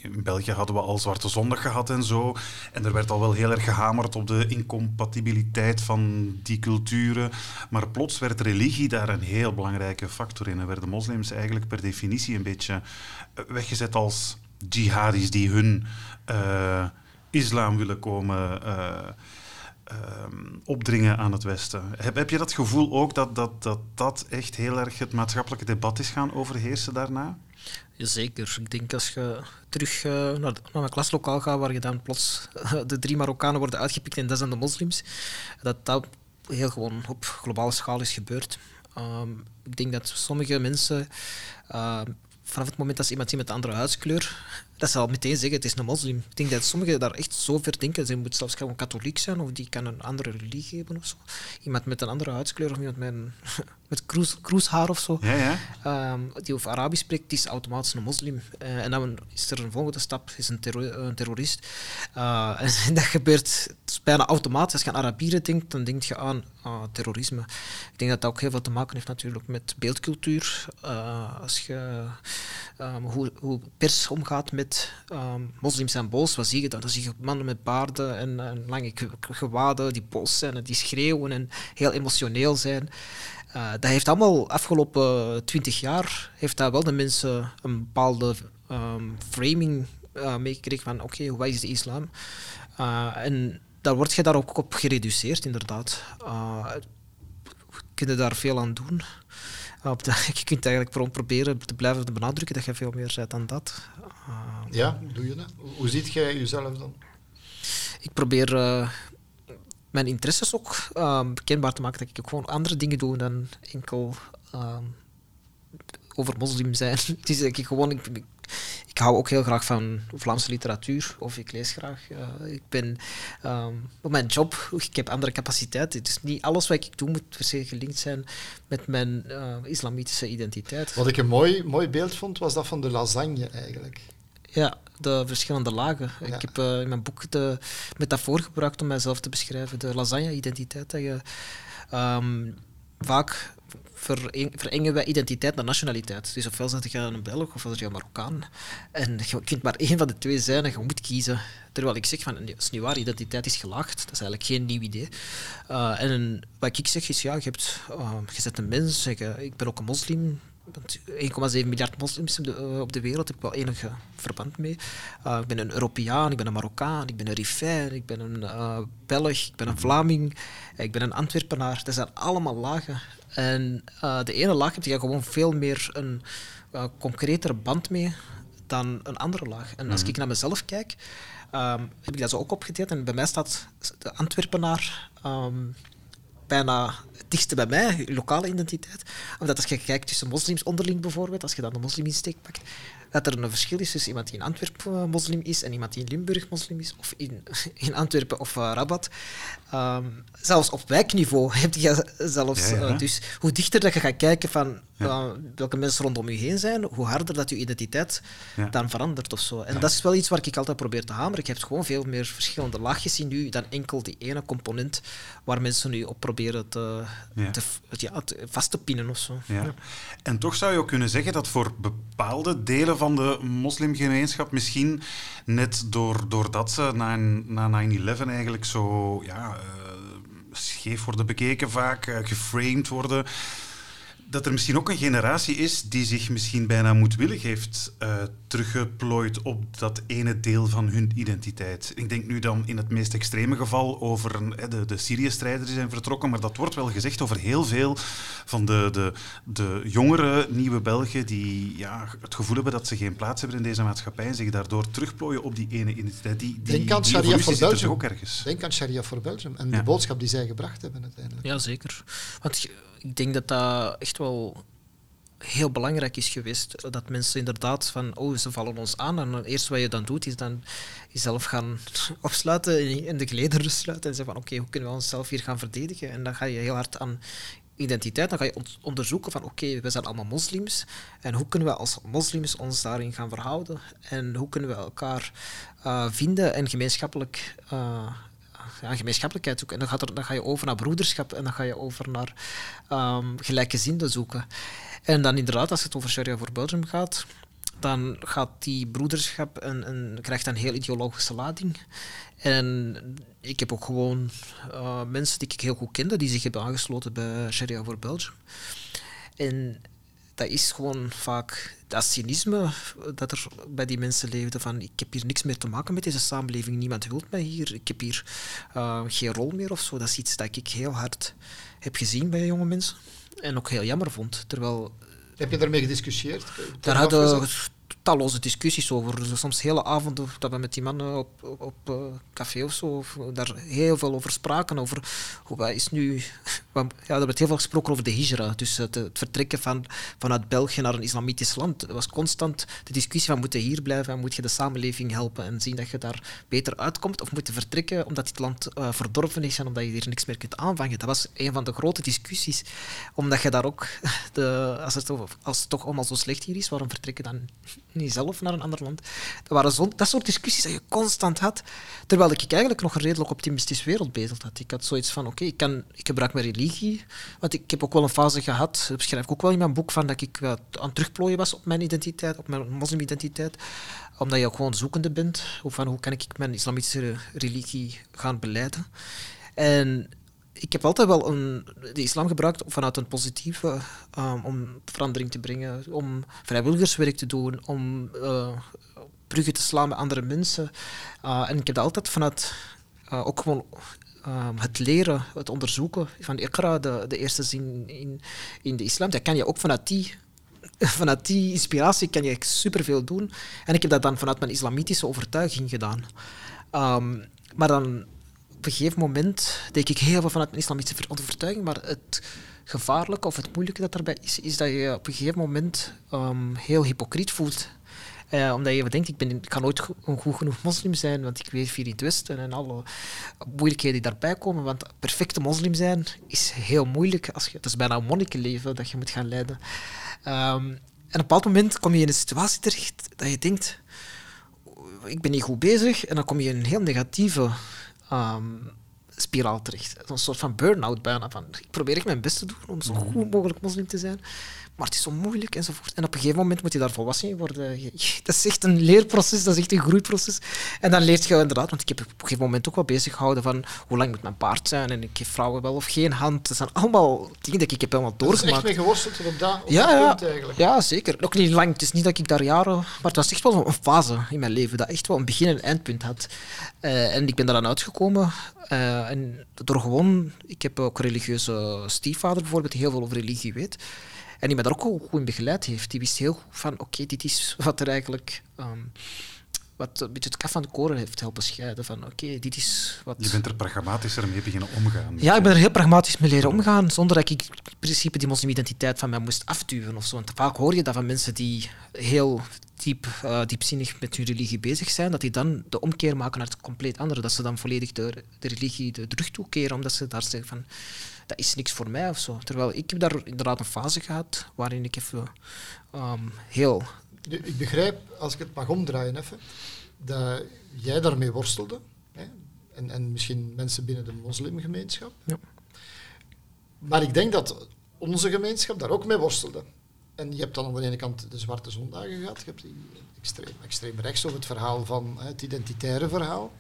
in België hadden we al Zwarte Zondag gehad en zo. En er werd al wel heel erg gehamerd op de incompatibiliteit van die culturen. Maar plots werd religie daar een heel belangrijke factor in. En werden moslims eigenlijk per definitie een beetje eh, weggezet als jihadis die hun uh, islam willen komen... Uh, um, opdringen aan het Westen. Heb, heb je dat gevoel ook dat, dat, dat dat echt heel erg het maatschappelijke debat is gaan overheersen daarna? Jazeker. Ik denk als je terug uh, naar, naar een klaslokaal gaat, waar je dan plots de drie Marokkanen worden uitgepikt en dat zijn de moslims, dat dat heel gewoon op globale schaal is gebeurd. Um, ik denk dat sommige mensen uh, vanaf het moment dat ze iemand zien met een andere huidskleur, dat ze al meteen zeggen, het is een moslim. Ik denk dat sommigen daar echt zo ver denken. Ze moet zelfs gewoon katholiek zijn, of die kan een andere religie hebben of zo. Iemand met een andere huidskleur, of iemand met, een, met kroes, kroeshaar of zo, ja, ja. Um, die over Arabisch spreekt, die is automatisch een moslim. Uh, en dan is er een volgende stap, is een, een terrorist. Uh, en dat gebeurt bijna automatisch. Als je aan Arabieren denkt, dan denk je aan uh, terrorisme. Ik denk dat dat ook heel veel te maken heeft natuurlijk met beeldcultuur. Uh, als je, um, hoe, hoe pers omgaat met um, moslims en boos, wat zie je dan? Dan zie je mannen met baarden en, lange gewaden die boos zijn en die schreeuwen en heel emotioneel zijn. Uh, dat heeft allemaal afgelopen twintig jaar heeft dat wel de mensen een bepaalde um, framing uh, meegekregen van oké, okay, wat is de islam? Uh, en daar word je daar ook op gereduceerd, inderdaad. Uh, kun je daar veel aan doen. Op de, je kunt eigenlijk gewoon proberen te blijven benadrukken dat je veel meer bent dan dat. Uh, ja, doe je dat? Hoe ziet jij jezelf dan? Ik probeer uh, mijn interesses ook bekendbaar te maken. Dat ik ook gewoon andere dingen doe dan enkel over moslim zijn. Het is ik gewoon, ik, ik hou ook heel graag van Vlaamse literatuur, of ik lees graag. Uh, ik ben um, op mijn job, ik heb andere capaciteiten. Is niet alles wat ik doe moet per se gelinkt zijn met mijn uh, islamitische identiteit. Wat ik een mooi, mooi beeld vond, was dat van de lasagne eigenlijk. Ja, de verschillende lagen. Ja. Ik heb eh, in mijn boek de metafoor gebruikt om mijzelf te beschrijven. De lasagne-identiteit. Dat je ehm, vaak vereng- verengen wij identiteit naar nationaliteit. Dus ofwel zet je een Belg ofwel zet je een Marokkaan. En je kunt maar één van de twee zijn en je moet kiezen. Terwijl ik zeg van, dat is niet waar, identiteit is gelaagd. Dat is eigenlijk geen nieuw idee. Uh, en wat ik zeg is, ja, je, hebt, uh, je zet een mens, zeg, uh, ik ben ook een moslim. 1,7 miljard moslims op de, wereld, heb ik wel enige verband mee. Uh, ik ben een Europeaan, ik ben een Marokkaan, ik ben een Rifijn, ik ben een uh, Belg, ik ben een Vlaming, ik ben een Antwerpenaar. Dat zijn allemaal lagen. En uh, de ene laag heb je gewoon veel meer een uh, concretere band mee dan een andere laag. En als ik naar mezelf kijk, um, heb ik dat zo ook opgedeeld. En bij mij staat de Antwerpenaar um, bijna het dichtste bij mij, lokale identiteit. Omdat als je kijkt tussen moslims onderling bijvoorbeeld, als je dan de mosliminsteek pakt, dat er een verschil is tussen iemand die in Antwerpen moslim is en iemand die in Limburg moslim is, of in, in Antwerpen of uh, Rabat. Um, zelfs op wijkniveau heb je zelfs. Ja, ja. Uh, dus hoe dichter dat je gaat kijken van uh, welke mensen rondom je heen zijn, hoe harder dat je identiteit dan verandert of zo. En dat is wel iets waar ik altijd probeer te hameren. Ik heb gewoon veel meer verschillende laagjes in nu dan enkel die ene component waar mensen nu op proberen te, te, te vast te pinnen of zo. En toch zou je ook kunnen zeggen dat voor bepaalde delen van de moslimgemeenschap misschien net door, doordat ze na, na 9-11 eigenlijk zo ja, uh, scheef worden bekeken vaak, uh, geframed worden, dat er misschien ook een generatie is die zich misschien bijna moedwillig heeft uh, teruggeplooid op dat ene deel van hun identiteit. Ik denk nu dan in het meest extreme geval over een, de, de Syrië-strijders die zijn vertrokken, maar dat wordt wel gezegd over heel veel van de, de, de jongere nieuwe Belgen die ja, het gevoel hebben dat ze geen plaats hebben in deze maatschappij en zich daardoor terugplooien op die ene identiteit. Die, die, Denk aan die Sharia voor Belgium. ook ergens. Denk aan Sharia voor Belgium en ja. de boodschap die zij gebracht hebben uiteindelijk. Ja, zeker. Want ik denk dat dat echt wel heel belangrijk is geweest. Dat mensen inderdaad van, oh, ze vallen ons aan. En het eerste wat je dan doet, is dan jezelf gaan opsluiten en de gelederen sluiten. En zeggen van, oké, hoe kunnen we onszelf hier gaan verdedigen? En dan ga je heel hard aan identiteit, dan ga je onderzoeken van, oké, we zijn allemaal moslims. En hoe kunnen we als moslims ons daarin gaan verhouden? En hoe kunnen we elkaar uh, vinden en gemeenschappelijk... Uh, ja, gemeenschappelijkheid zoeken. En dan, gaat er, dan ga je over naar broederschap en dan ga je over naar um, gelijkgezinden zoeken. En dan inderdaad, als het over Sharia voor Belgium gaat, dan gaat die broederschap en, en krijgt een heel ideologische lading. En ik heb ook gewoon uh, mensen die ik heel goed kende, die zich hebben aangesloten bij Sharia voor Belgium. En dat is gewoon vaak dat cynisme dat er bij die mensen leefde van ik heb hier niks meer te maken met deze samenleving, niemand wil mij hier, ik heb hier uh, geen rol meer of zo. Dat is iets dat ik heel hard heb gezien bij jonge mensen en ook heel jammer vond. Terwijl, heb je daarmee gediscussieerd? Daar hadden talloze discussies over. Dus soms hele avonden dat we met die mannen op, op, uh, café of zo daar heel veel over spraken. Over hoe wij is nu. Ja, er werd heel veel gesproken over de hijra. Dus het, vertrekken van, vanuit België naar een islamitisch land. Het was constant de discussie van moet je hier blijven en moet je de samenleving helpen en zien dat je daar beter uitkomt. Of moet je vertrekken omdat dit land uh, verdorven is en omdat je hier niks meer kunt aanvangen. Dat was een van de grote discussies. Omdat je daar ook, de, als, het, als het toch allemaal zo slecht hier is, waarom vertrekken dan niet zelf naar een ander land. Dat waren zo, dat soort discussies dat je constant had. Terwijl ik eigenlijk nog een redelijk optimistisch wereldbeeld had. Ik had zoiets van, oké, okay, ik, ik gebruik mijn religie. Want ik heb ook wel een fase gehad, dat beschrijf ik ook wel in mijn boek, van dat ik aan het terugplooien was op mijn identiteit, op mijn moslimidentiteit. Omdat je ook gewoon zoekende bent. Van hoe kan ik mijn islamitische religie gaan beleiden. En ik heb altijd wel een, de islam gebruikt vanuit een positieve, um, om verandering te brengen, om vrijwilligerswerk te doen, om uh, bruggen te slaan met andere mensen. Uh, en ik heb dat altijd vanuit uh, ook gewoon um, het leren, het onderzoeken van Iqra, de, de eerste zin in, in de islam, dat kan je ook vanuit die vanuit die inspiratie kan je superveel doen. En ik heb dat dan vanuit mijn islamitische overtuiging gedaan. Um, maar dan op een gegeven moment denk ik heel veel vanuit mijn islamitische overtuiging, maar het gevaarlijke of het moeilijke dat daarbij is, is dat je op een gegeven moment um, heel hypocriet voelt. Uh, omdat je denkt, ik, ben, ik kan nooit een goed genoeg moslim zijn, want ik leef hier in het Westen en alle moeilijkheden die daarbij komen. Want perfecte moslim zijn is heel moeilijk. Als je, het is bijna een monnikenleven dat je moet gaan leiden. Um, en op een bepaald moment kom je in een situatie terecht dat je denkt, ik ben niet goed bezig. En dan kom je in een heel negatieve ehm, spiraal terecht. Een soort van burn-out bijna. Van, ik probeer echt mijn best te doen om zo Mhm. goed mogelijk moslim te zijn. Maar het is zo moeilijk enzovoort. En op een gegeven moment moet je daar volwassen in worden. Dat is echt een leerproces, dat is echt een groeiproces. En dan leert je inderdaad, want ik heb op een gegeven moment ook wel bezig gehouden van hoe lang moet mijn paard zijn en ik geef vrouwen wel of geen hand. Dat zijn allemaal dingen die ik heb helemaal Er is echt doorgemaakt. mee geworsteld op dat, op Ja, dat ja. punt eigenlijk. Ja, zeker. Nog niet lang. Het is niet dat ik daar jaren... Maar het was echt wel een fase in mijn leven dat echt wel een begin- en eindpunt had. Eh, en ik ben daaraan uitgekomen. eh, en door gewoon... Ik heb ook religieuze stiefvader bijvoorbeeld, die heel veel over religie weet. En die me daar ook wel goed in begeleid heeft. Die wist heel goed van, oké, dit is wat er eigenlijk... ehm, wat een beetje het kaf van de koren heeft helpen scheiden. Van, oké, dit is wat... Je bent er pragmatischer mee beginnen omgaan. Ja, ik ben er heel pragmatisch mee leren omgaan, zonder dat ik in principe die moslimidentiteit van mij moest afduwen of zo. Want vaak hoor je dat van mensen die heel diep, eh, diepzinnig met hun religie bezig zijn, dat die dan de omkeer maken naar het compleet andere. Dat ze dan volledig de, de religie de rug toekeren, omdat ze daar zeggen van, dat is niks voor mij of zo. Terwijl ik heb daar inderdaad een fase gehad waarin ik even ehm, heel... Ik begrijp, als ik het mag omdraaien even, dat jij daarmee worstelde. Hè? En, en misschien mensen binnen de moslimgemeenschap. Ja. Maar ik denk dat onze gemeenschap daar ook mee worstelde. En je hebt dan aan de ene kant de Zwarte Zondagen gehad. Je hebt die extreem, extreem rechts over het verhaal van het identitaire verhaal.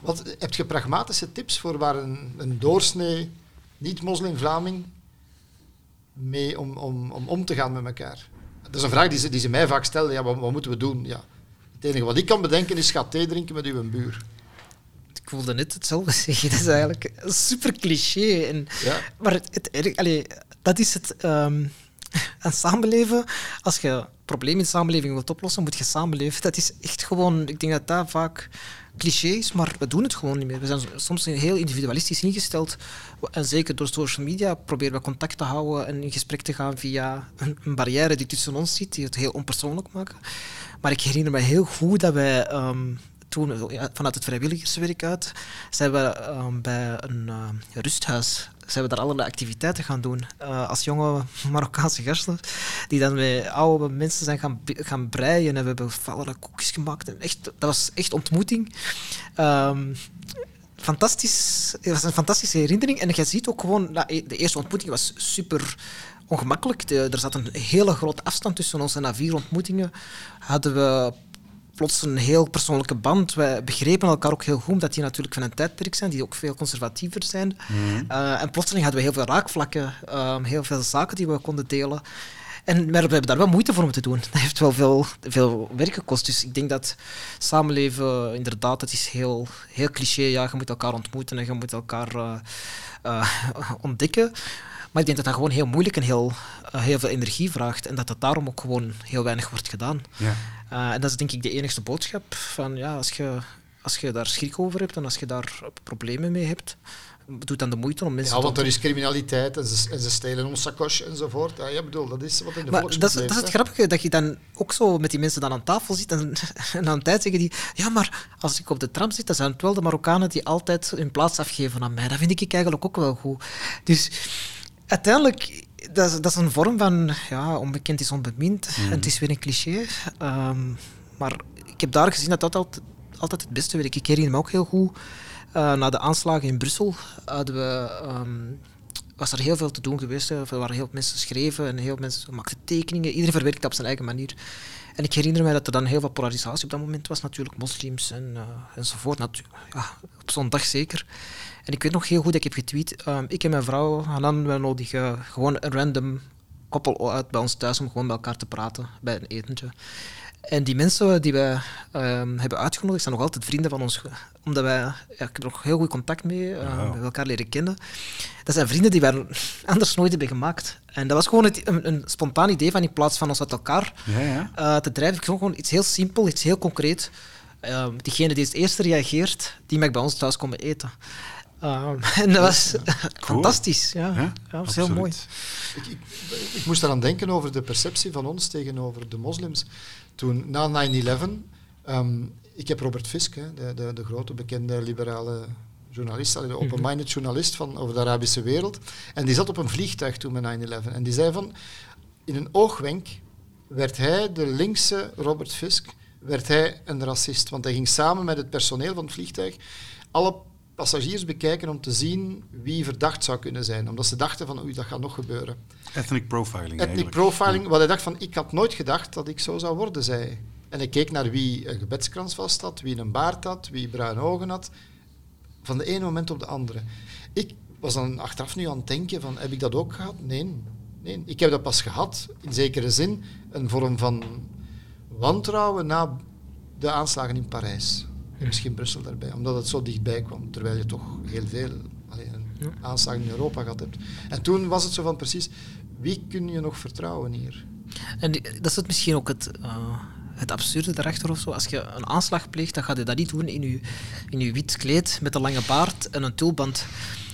Wat, heb je pragmatische tips voor waar een, een doorsnee niet-moslim-Vlaming mee om, om, om om te gaan met elkaar? Dat is een vraag die ze, die ze mij vaak stellen. Ja, wat, wat moeten we doen? Ja. Het enige wat ik kan bedenken is ga thee drinken met uw buur. Ik voelde net hetzelfde zeggen. Dat is eigenlijk een super cliché. En, Ja. Maar het, het, allee, dat is het aan samenleven. Als je problemen in de samenleving wilt oplossen, moet je samenleven. Dat is echt gewoon... Ik denk dat dat vaak cliché is, maar we doen het gewoon niet meer. We zijn soms heel individualistisch ingesteld. En zeker door social media proberen we contact te houden en in gesprek te gaan via een, barrière die tussen ons zit, die het heel onpersoonlijk maken. Maar ik herinner me heel goed dat wij... ehm, toen, vanuit het vrijwilligerswerk uit, zijn we ehm, bij een eh, rusthuis zijn we daar allerlei activiteiten gaan doen. eh, als jonge Marokkaanse gasten, die dan met oude mensen zijn gaan, gaan breien. En we hebben allerlei koekjes gemaakt. En echt, dat was echt ontmoeting. Ehm, fantastisch. Het was een fantastische herinnering. En je ziet ook gewoon, nou, e- de eerste ontmoeting was super ongemakkelijk. Er zat een hele grote afstand tussen ons. En na vier ontmoetingen hadden we plots een heel persoonlijke band. Wij begrepen elkaar ook heel goed, omdat die natuurlijk van een tijdperk zijn, die ook veel conservatiever zijn. Eh, en plotseling hadden we heel veel raakvlakken, ehm, heel veel zaken die we konden delen. En maar we hebben daar wel moeite voor moeten doen. Dat heeft wel veel, veel werk gekost. Dus ik denk dat samenleven, inderdaad, het is heel, heel cliché. Ja, je moet elkaar ontmoeten en je moet elkaar eh, eh, ontdekken. Maar ik denk dat dat gewoon heel moeilijk en heel, heel veel energie vraagt. En dat dat daarom ook gewoon heel weinig wordt gedaan. Ja. Uh, en dat is denk ik de enigste boodschap. Van, ja, als, je, als je daar schrik over hebt en als je daar problemen mee hebt, doe dan de moeite om mensen Ja, want er is criminaliteit en ze, en ze stelen ons sakos enzovoort. Ja, ja, bedoel, dat is wat in de maar dat is, dat is het grappige, dat je dan ook zo met die mensen dan aan tafel zit en, en aan een tijd zeggen die ja, maar als ik op de tram zit, dan zijn het wel de Marokkanen die altijd hun plaats afgeven aan mij. Dat vind ik eigenlijk ook wel goed. Dus uiteindelijk, dat is, dat is een vorm van ja, onbekend is onbemind. En het is weer een cliché. Ehm, maar ik heb daar gezien dat dat altijd, altijd het beste werkt. Ik herinner me ook heel goed, eh, na de aanslagen in Brussel hadden we... ehm, was er heel veel te doen geweest. hè. Er waren heel veel mensen schreven en heel veel mensen maakten tekeningen. Iedereen verwerkte op zijn eigen manier. En ik herinner mij dat er dan heel veel polarisatie op dat moment was. Natuurlijk moslims en, eh, enzovoort. Natu- ja, op zo'n dag zeker. En ik weet nog heel goed dat ik heb getweet. ehm, ik en mijn vrouw, Hanan, wij nodigen gewoon een random koppel uit bij ons thuis om gewoon met elkaar te praten bij een etentje. En die mensen die wij ehm, hebben uitgenodigd zijn nog altijd vrienden van ons. Omdat wij, ja, ik heb er nog heel goed contact mee, uh, we hebben elkaar leren kennen. Dat zijn vrienden die wij anders nooit hebben gemaakt. En dat was gewoon het, een, een spontaan idee van in plaats van ons uit elkaar Ja, ja. eh, te drijven. Ik vond gewoon iets heel simpel, iets heel concreet. Ehm, diegene die het eerste reageert, die mag bij ons thuis komen eten. Ehm, en dat was fantastisch. Ja, Ja, ja, dat was heel absoluut. mooi. Ik, ik, ik moest eraan denken over de perceptie van ons tegenover de moslims. Toen, na 9-11, ehm, ik heb Robert Fisk, hè, de, de, de grote bekende liberale journalist, de open-minded journalist van, over de Arabische wereld. En die zat op een vliegtuig toen met 9-11. En die zei van, in een oogwenk werd hij, de linkse Robert Fisk, werd hij een racist. Want hij ging samen met het personeel van het vliegtuig alle passagiers bekijken om te zien wie verdacht zou kunnen zijn. Omdat ze dachten van, oei, dat gaat nog gebeuren. Ethnic profiling Ethnic eigenlijk. profiling, wat hij dacht van, ik had nooit gedacht dat ik zo zou worden, zei. En hij keek naar wie een gebedskrans vast had, wie een baard had, wie bruine ogen had. Van de ene moment op de andere. Ik was dan achteraf nu aan het denken van, heb ik dat ook gehad? Nee. nee. Ik heb dat pas gehad, in zekere zin, een vorm van wantrouwen na de aanslagen in Parijs. En misschien Brussel daarbij, omdat het zo dichtbij kwam, terwijl je toch heel veel allee, aanslagen in Europa gehad hebt. En toen was het zo van precies, wie kun je nog vertrouwen hier? En die- dat is het misschien ook het, eh, het absurde daarachter of zo. Als je een aanslag pleegt, dan ga je dat niet doen in je, in je wit kleed met een lange baard en een tulband.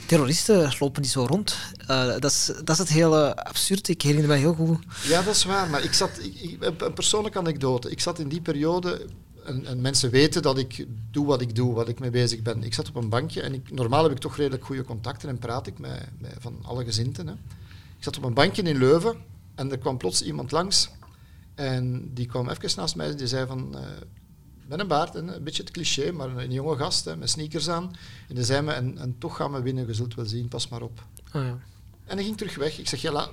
Terroristen lopen niet zo rond. Eh, dat, is, dat is het hele absurde. Ik herinner me heel goed. Ja, dat is waar. Maar ik zat, ik, een persoonlijke anekdote. Ik zat in die periode, en, en mensen weten dat ik doe wat ik doe, wat ik mee bezig ben. Ik zat op een bankje en ik, normaal heb ik toch redelijk goede contacten en praat ik met, met van alle gezinten. Hè. Ik zat op een bankje in Leuven en er kwam plots iemand langs. En die kwam even naast mij en die zei van... eh, met een baard, een beetje het cliché, maar een jonge gast hè, met sneakers aan. En die zei me, en, en toch gaan we winnen, je zult wel zien, pas maar op. Ah, ja. En hij ging terug weg. Ik zeg, ja, la,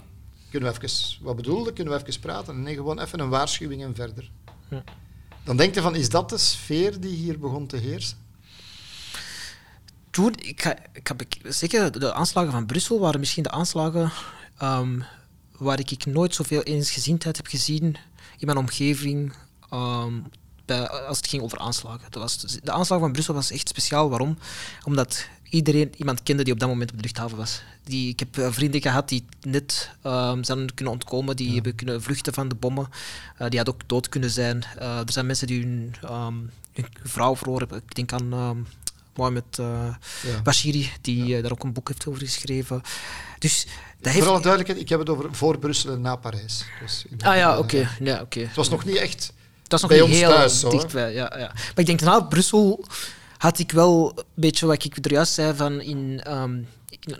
kunnen we even, wat bedoelde, kunnen we even praten? En nee, gewoon even een waarschuwing en verder. Ja. Dan denk je van, is dat de sfeer die hier begon te heersen? Toen, ik ik heb, ik- zeker de aanslagen van Brussel waren misschien de aanslagen ehm, waar ik nooit zoveel eensgezindheid heb gezien in mijn omgeving ehm, als het ging over aanslagen. Was, de aanslag van Brussel was echt speciaal. Waarom? Omdat iedereen iemand kende die op dat moment op de luchthaven was. Die, ik heb eh, vrienden gehad die net ehm, zijn kunnen ontkomen, die hebben kunnen vluchten van de bommen. Eh, die hadden ook dood kunnen zijn. Eh, er zijn mensen die hun, ehm, hun vrouw verloren hebben. Ik denk aan ehm, Mohamed Ja. Bashiri, die daar ook een boek heeft over geschreven. Dus dat heeft... Voor alle duidelijkheid, ik heb het over voor Brussel en na Parijs. Dus Ah ja, oké. Ja, oké. Het was nog niet echt Dat is nog bij niet ons heel thuis. Dichtbij. Ja, ja. Maar ik denk, na Brussel had ik wel een beetje wat ik er juist zei van in, in-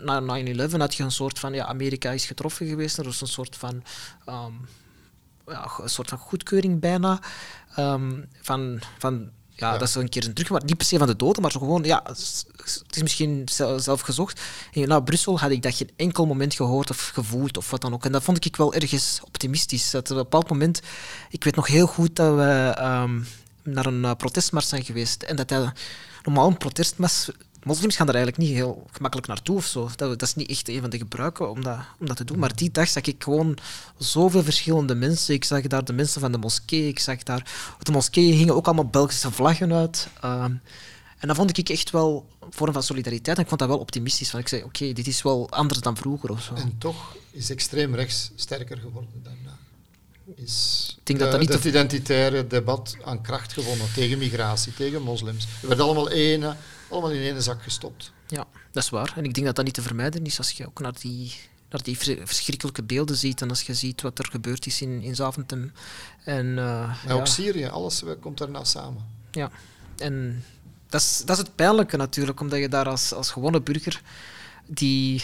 na 9-11 had je een soort van, ja, Amerika is getroffen geweest. Er was een soort van, ehm, ja, een soort van goedkeuring bijna. ehm, van, van ja, Ja. dat is een keer een terug, maar niet per se van de doden, maar zo gewoon, ja, het is- misschien zel- zelf gezocht. En na Brussel had ik dat geen enkel moment gehoord of gevoeld of wat dan ook. En dat vond ik wel ergens optimistisch. Dat op een bepaald moment, ik weet nog heel goed dat we naar een eh, protestmars zijn geweest. En dat dat, normaal een protestmars, moslims gaan daar eigenlijk niet heel gemakkelijk naartoe of zo. Dat, dat is niet echt een van de gebruiken om dat, om dat te doen. Maar die dag zag ik gewoon zoveel verschillende mensen. Ik zag daar de mensen van de moskee. Ik zag daar... Op de moskee hingen ook allemaal Belgische vlaggen uit. Ehm, en dat vond ik echt wel een vorm van solidariteit. En ik vond dat wel optimistisch. Want ik zei, oké, dit is wel anders dan vroeger of zo. En toch is extreem rechts sterker geworden daarna. Is Ik denk dat eh, dat niet het identitaire debat aan kracht gewonnen tegen migratie, tegen moslims. We werden allemaal, ene, allemaal in één zak gestopt. Ja, dat is waar. En ik denk dat dat niet te vermijden is als je ook naar die, naar die verschrikkelijke beelden ziet en als je ziet wat er gebeurd is in, in Zaventem. En, eh, ja, ook Syrië, alles eh, komt daarna samen. ja. en dat is, dat is het pijnlijke natuurlijk, omdat je daar als, als gewone burger die,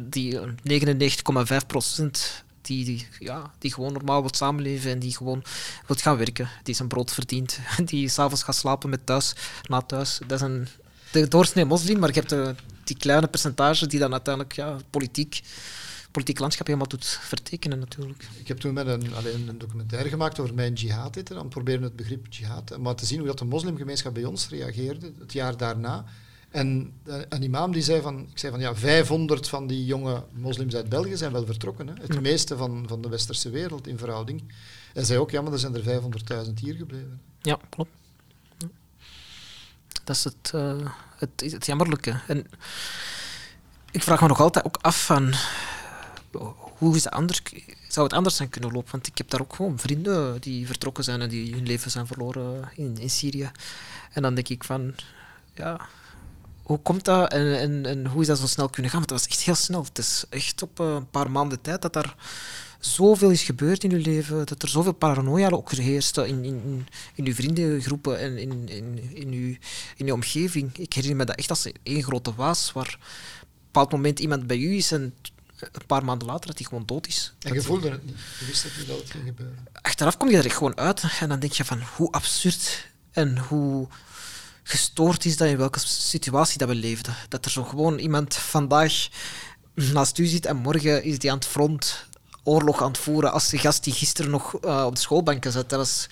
die 99,5 procent die, die, ja, die gewoon normaal wilt samenleven en die gewoon wilt gaan werken, die zijn brood verdient, die s'avonds gaat slapen met thuis, na thuis. Dat is een, de doorsnee moslim, maar je hebt de, die kleine percentage die dan uiteindelijk ja, politiek, politiek landschap helemaal doet vertekenen natuurlijk. Ik heb toen met een, alleen een documentaire gemaakt over mijn jihad. dat, Om te proberen het begrip jihad. Maar te zien hoe dat de moslimgemeenschap bij ons reageerde het jaar daarna. En eh, een imam die zei van, ik zei van ja, 500 van die jonge moslims uit België zijn wel vertrokken. Hè. Het Ja. meeste van, van de westerse wereld in verhouding. Hij zei ook, ja, maar er zijn er 500.000 hier gebleven. Ja, klopt. Ja. Dat is het, eh, het, het jammerlijke. En ik vraag me nog altijd ook af van hoe is het anders, zou het anders zijn kunnen lopen? Want ik heb daar ook gewoon vrienden die vertrokken zijn en die hun leven zijn verloren in, in Syrië. En dan denk ik van, ja, hoe komt dat en, en, en hoe is dat zo snel kunnen gaan? Want dat was echt heel snel. Het is echt op eh, een paar maanden tijd dat daar zoveel is gebeurd in je leven, dat er zoveel paranoia ook heerst in, in, in, je vriendengroepen en in, in, in, je, in omgeving. Ik herinner me dat echt als één grote waas, waar op een bepaald moment iemand bij u is en een paar maanden later dat hij gewoon dood is. En je voelde het niet. Je wist het niet dat het ging gebeuren. Achteraf kom je er echt gewoon uit en dan denk je van hoe absurd en hoe gestoord is dat in welke situatie dat we leefden. Dat er zo gewoon iemand vandaag naast u zit en morgen is die aan het front oorlog aan het voeren als de gast die gisteren nog uh, op de schoolbanken zat. Dat was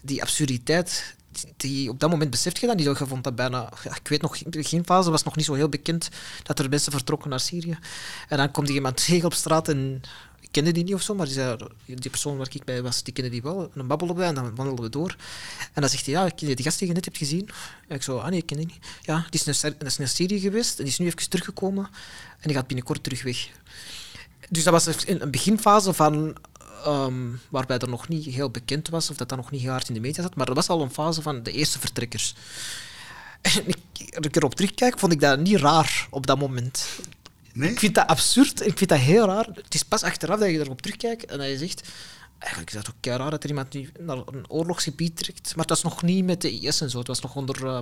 die absurditeit die op dat moment beseft je dat niet. Je vond dat bijna... Ik weet nog, in de beginfase was nog niet zo heel bekend dat er mensen vertrokken naar Syrië. En dan komt iemand tegen op straat en... Kende die niet of zo, maar die, zei, die persoon waar ik bij was, die kende die wel. En dan babbelden en dan wandelden we door. En dan zegt hij, ja, die gast die je net hebt gezien? En ik zo, ah nee, ik ken die niet. Ja, die is naar, is naar Syrië geweest en die is nu even teruggekomen. En die gaat binnenkort terug weg. Dus dat was een beginfase van um, waarbij er nog niet heel bekend was of dat dat nog niet heel hard in de media zat. Maar dat was al een fase van de eerste vertrekkers. En ik, als ik erop terugkijk, vond ik dat niet raar op dat moment. Nee? Ik vind dat absurd, ik vind dat heel raar. Het is pas achteraf dat je erop terugkijkt en dat je zegt... Eigenlijk is dat ook raar dat er iemand nu naar een oorlogsgebied trekt. Maar dat was nog niet met de IS en zo. Het was nog onder uh,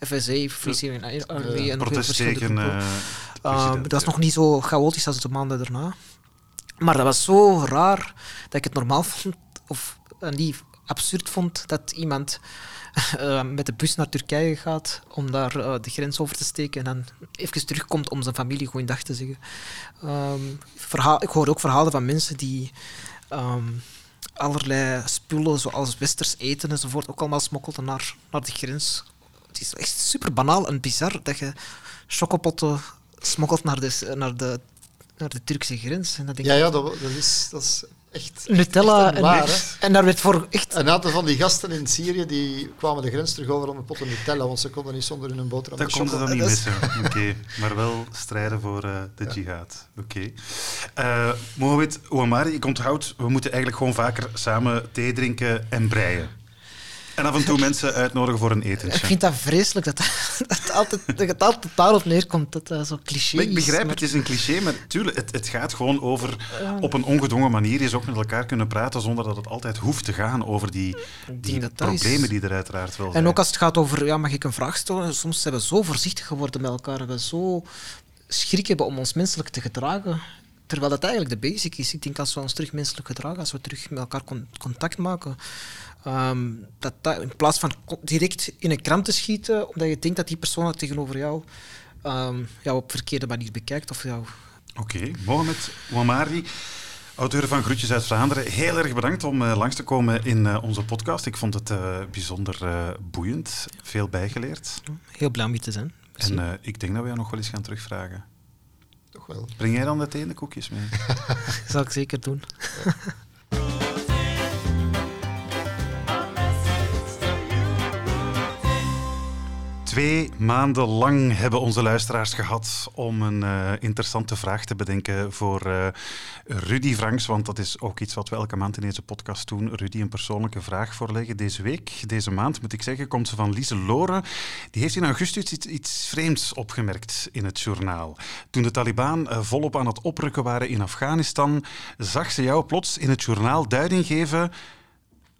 FSA, Free Syrian Army en verschillende uh, uh, Dat was nog niet zo chaotisch als de maanden daarna. Maar dat was zo raar dat ik het normaal vond, of niet absurd vond, dat iemand uh, met de bus naar Turkije gaat om daar uh, de grens over te steken en dan even terugkomt om zijn familie goeiedag te zeggen. Um, verhaal, ik hoor ook verhalen van mensen die um, allerlei spullen, zoals westers eten enzovoort, ook allemaal smokkelden naar, naar de grens. Het is echt super banaal en bizar dat je chocopotten smokkelt naar de, naar de naar de Turkse grens. En dat denk ja, ja dat, dat, is, dat is echt. Nutella echt waar, en, en daar werd voor echt. Een aantal van die gasten in Syrië die kwamen de grens terug over om een pot Nutella, want ze konden niet zonder hun boterham. Dat konden ze dan niet missen. Oké, okay. maar wel strijden voor uh, de ja. jihad. Oké. Okay. Uh, Mohamed Ouamari, ik onthoud, we moeten eigenlijk gewoon vaker samen thee drinken en breien. En af en toe mensen uitnodigen voor een etentje. Ik vind dat vreselijk dat, dat, altijd, dat het altijd daarop neerkomt. Dat dat zo cliché is. Ik begrijp, maar... het is een cliché, maar tuurlijk, het, het gaat gewoon over op een ongedwongen manier eens ook met elkaar kunnen praten zonder dat het altijd hoeft te gaan over die, die dat problemen is. die er uiteraard wel zijn. En ook als het gaat over, ja, mag ik een vraag stellen? Soms zijn we zo voorzichtig geworden met elkaar. We zo schrik hebben om ons menselijk te gedragen. Terwijl dat eigenlijk de basic is. Ik denk als we ons terug menselijk gedragen, als we terug met elkaar contact maken, Um, dat, dat, in plaats van direct in een krant te schieten, omdat je denkt dat die persoon tegenover jou um, jou op verkeerde manier bekijkt. Of jou... Oké, okay. Mohamed Ouamari, auteur van Groetjes uit Vlaanderen. Heel erg bedankt om uh, langs te komen in uh, onze podcast. Ik vond het uh, bijzonder boeiend, veel bijgeleerd. Heel blij om hier te zijn. Merci. En ik denk dat we jou nog wel eens gaan terugvragen. Toch wel. Breng jij dan meteen de koekjes mee? dat zal ik zeker doen. Twee maanden lang hebben onze luisteraars gehad om een uh, interessante vraag te bedenken voor uh, Rudy Franks, want dat is ook iets wat we elke maand in deze podcast doen. Rudy een persoonlijke vraag voorleggen. Deze week, deze maand moet ik zeggen, komt ze van Lise Loren. Die heeft in augustus iets, vreemds opgemerkt in het journaal. Toen de Taliban uh, volop aan het oprukken waren in Afghanistan, zag ze jou plots in het journaal duiding geven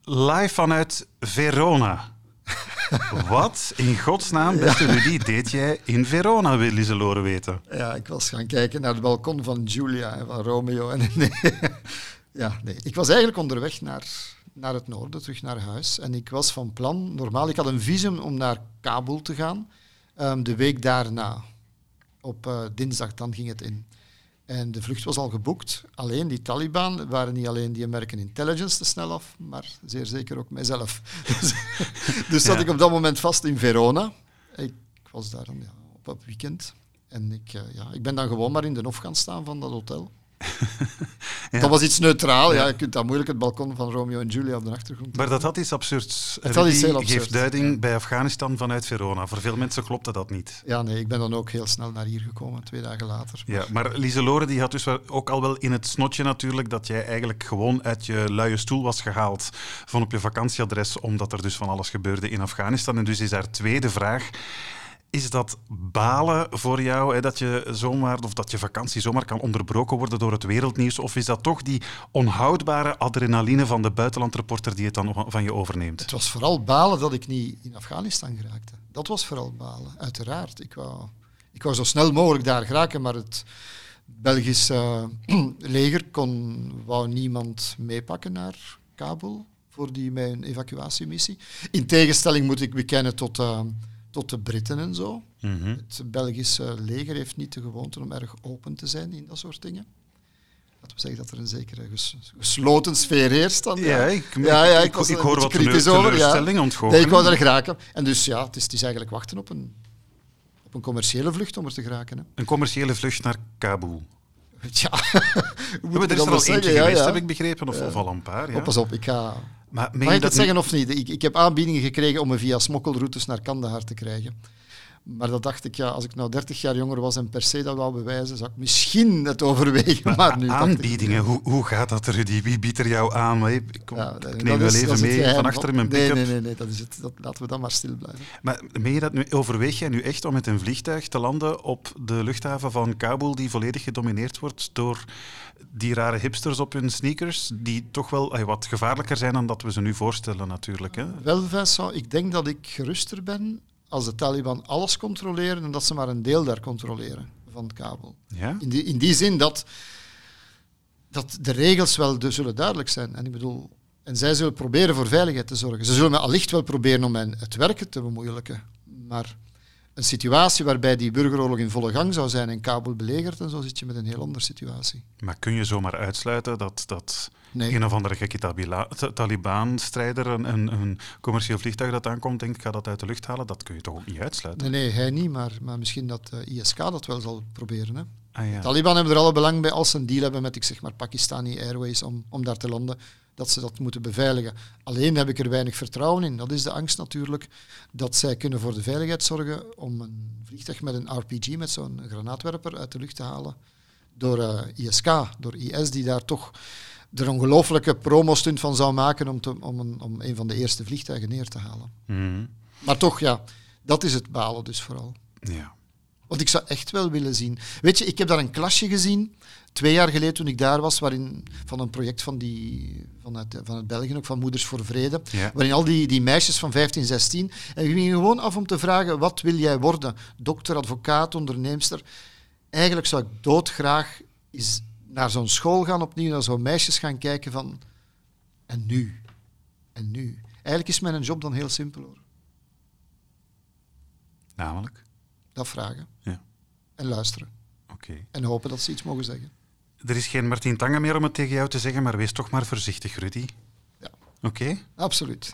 live vanuit Verona. Wat in godsnaam, beste Rudy, deed jij in Verona, wil ze Loren weten? Ja, ik was gaan kijken naar het balkon van Julia en van Romeo. En nee. Ja, nee. Ik was eigenlijk onderweg naar, naar het noorden, terug naar huis. En ik was van plan, normaal, ik had een visum om naar Kabul te gaan. Um, de week daarna, op uh, dinsdag, dan ging het in. En de vlucht was al geboekt. Alleen die Taliban waren niet alleen die American Intelligence te snel af, maar zeer zeker ook mijzelf. dus dus zat ja. ik op dat moment vast in Verona. Ik was daar dan, ja, op het weekend. En ik, uh, ja, ik ben dan gewoon maar in de hof gaan staan van dat hotel. ja. Dat was iets neutraal. Ja. je kunt dan moeilijk het balkon van Romeo en Julia op de achtergrond. Maar dat had iets absurds. Het had iets heel absurd. geeft duiding bij Afghanistan vanuit Verona. Voor veel mensen klopte dat niet. Ja, nee, ik ben dan ook heel snel naar hier gekomen, twee dagen later. Ja, maar Lieselore die had dus ook al wel in het snotje natuurlijk dat jij eigenlijk gewoon uit je luie stoel was gehaald van op je vakantieadres, omdat er dus van alles gebeurde in Afghanistan. En dus is haar tweede vraag. Is dat balen voor jou, hè, dat je zomaar, of dat je vakantie zomaar kan onderbroken worden door het wereldnieuws? Of is dat toch die onhoudbare adrenaline van de buitenlandreporter die het dan van je overneemt? Het was vooral balen dat ik niet in Afghanistan geraakte. Dat was vooral balen, uiteraard. Ik wou, ik wou zo snel mogelijk daar geraken, maar het, Belgisch leger kon, wou niemand meepakken naar Kabul voor die mijn evacuatiemissie. In tegenstelling moet ik bekennen tot, uh, tot de Britten en zo. Mm -hmm. Het Belgische leger heeft niet de gewoonte om erg open te zijn in dat soort dingen. Laten we zeggen dat er een zekere ges gesloten sfeer heerst. Dan, ja, ik, ja, ja, ik, ik, was ik hoor wat kritisch over. Ja. Nee, ik wou er geraken. En dus ja, het is, het is eigenlijk wachten op een, op een commerciële vlucht om er te geraken. Hè. Een commerciële vlucht naar Kabul. Ja, er is er al eentje geweest, heb ik begrepen, of, of al een paar. Ja. Oh, pas op, ik ga... Maar Mag ik dat het zeggen of niet? Ik, ik heb aanbiedingen gekregen om me via smokkelroutes naar Kandahar te krijgen. Maar dat dacht ik, ja, als ik nou 30 jaar jonger was en per se dat wou bewijzen, zou ik misschien het overwegen. Maar, maar nu aanbiedingen, ik, hoe, hoe gaat dat, Rudy? Wie biedt er jou aan? Ik, kom, ja, ik neem wel even mee van achter mijn pick-up. Nee, nee, nee, dat is het. Dat, laten we dan maar stil blijven. Maar meen je dat nu, overweeg jij nu echt om met een vliegtuig te landen op de luchthaven van Kabul, die volledig gedomineerd wordt door die rare hipsters op hun sneakers, die toch wel ay, wat gevaarlijker zijn dan dat we ze nu voorstellen natuurlijk. Hè? Wel, Vincent, ik denk dat ik geruster ben als de Taliban alles controleren en dat ze maar een deel daar controleren van Kabul. Ja? In, die, in die zin dat, dat de regels wel de, zullen duidelijk zijn. En ik bedoel, en zij zullen proberen voor veiligheid te zorgen. Ze zullen me allicht wel proberen om mijn, het werken te bemoeilijken. Maar een situatie waarbij die burgeroorlog in volle gang zou zijn en Kabul belegerd, en zo zit je met een heel andere situatie. Maar kun je zomaar uitsluiten dat, dat nee. een of andere gekke Taliban-strijder een, een, een, commercieel vliegtuig dat aankomt denkt, ga dat uit de lucht halen? Dat kun je toch ook niet uitsluiten? Nee, nee hij niet, maar, maar misschien dat uh, ISK dat wel zal proberen. Hè? Ah, ja. Taliban hebben er alle belang bij als ze een deal hebben met, ik zeg maar, Pakistani Airways om, om daar te landen dat ze dat moeten beveiligen. Alleen heb ik er weinig vertrouwen in. Dat is de angst natuurlijk, dat zij kunnen voor de veiligheid zorgen om een vliegtuig met een RPG, met zo'n granaatwerper, uit de lucht te halen door uh, ISK, door IS, die daar toch er ongelooflijke promostunt van zou maken om, te, om, een, om een van de eerste vliegtuigen neer te halen. Mm. Maar toch, ja, dat is het balen dus vooral. Ja. Want ik zou echt wel willen zien. Weet je, ik heb daar een klasje gezien, twee jaar geleden toen ik daar was, waarin, van een project van, die, vanuit, vanuit België, ook van Moeders voor Vrede, ja. waarin al die, die meisjes van 15, 16, en gingen gewoon af om te vragen, wat wil jij worden? Dokter, advocaat, onderneemster. Eigenlijk zou ik doodgraag eens naar zo'n school gaan opnieuw, naar zo'n meisjes gaan kijken van, en nu? En nu? Eigenlijk is mijn job dan heel simpel hoor. Namelijk? Dat vragen. Ja. En luisteren. Oké. En hopen dat ze iets mogen zeggen. Er is geen Martin Tangen meer om het tegen jou te zeggen, maar wees toch maar voorzichtig, Rudy. Ja. Oké? Absoluut.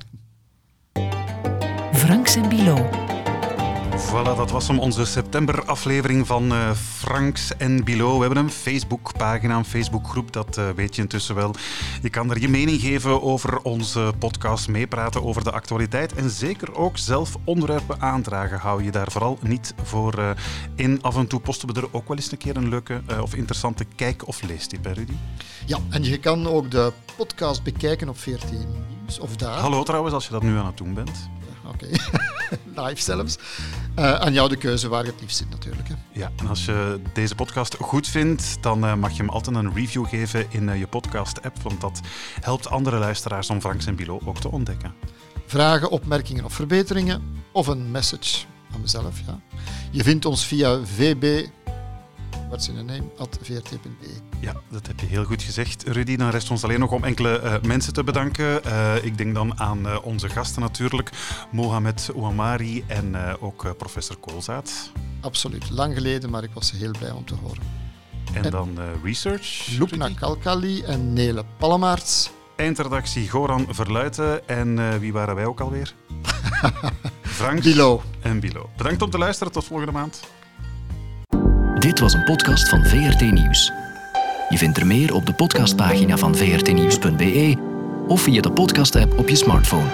Franks en Bilo. Voilà, dat was hem, onze septemberaflevering van uh, Franks en Bilo. We hebben een Facebookpagina, een Facebookgroep, dat uh, weet je intussen wel. Je kan er je mening geven over onze podcast, meepraten over de actualiteit en zeker ook zelf onderwerpen aandragen. Hou je daar vooral niet voor uh, in. Af en toe posten we er ook wel eens een keer een leuke of interessante kijk- of leestip, hè Rudy? Ja, en je kan ook de podcast bekijken op 14 Nieuws of daar. Hallo trouwens, als je dat nu aan het doen bent. Oké, okay. live zelfs. Uh, aan jou de keuze waar je het liefst zit natuurlijk. Hè. Ja, en als je deze podcast goed vindt, dan uh, mag je hem altijd een review geven in uh, je podcast-app, want dat helpt andere luisteraars om Franks en Bilo ook te ontdekken. Vragen, opmerkingen of verbeteringen, of een message aan mezelf, ja. Je vindt ons via vb what's in a name, at vrt.be. Ja, dat heb je heel goed gezegd, Rudy. Dan rest ons alleen nog om enkele uh, mensen te bedanken. Uh, ik denk dan aan uh, onze gasten natuurlijk, Mohamed Ouamari en ook professor Koolzaad. Absoluut, lang geleden, maar ik was heel blij om te horen. En, en dan research. Lupna Kalkali en Nele Pallemaerts. Eindredactie Goran Verluiten. En wie waren wij ook alweer? Frank Bilo. En Bilo. Bedankt om te luisteren. Tot volgende maand. Dit was een podcast van VRT Nieuws. Je vindt er meer op de podcastpagina van vrtnieuws.be of via de podcast-app op je smartphone.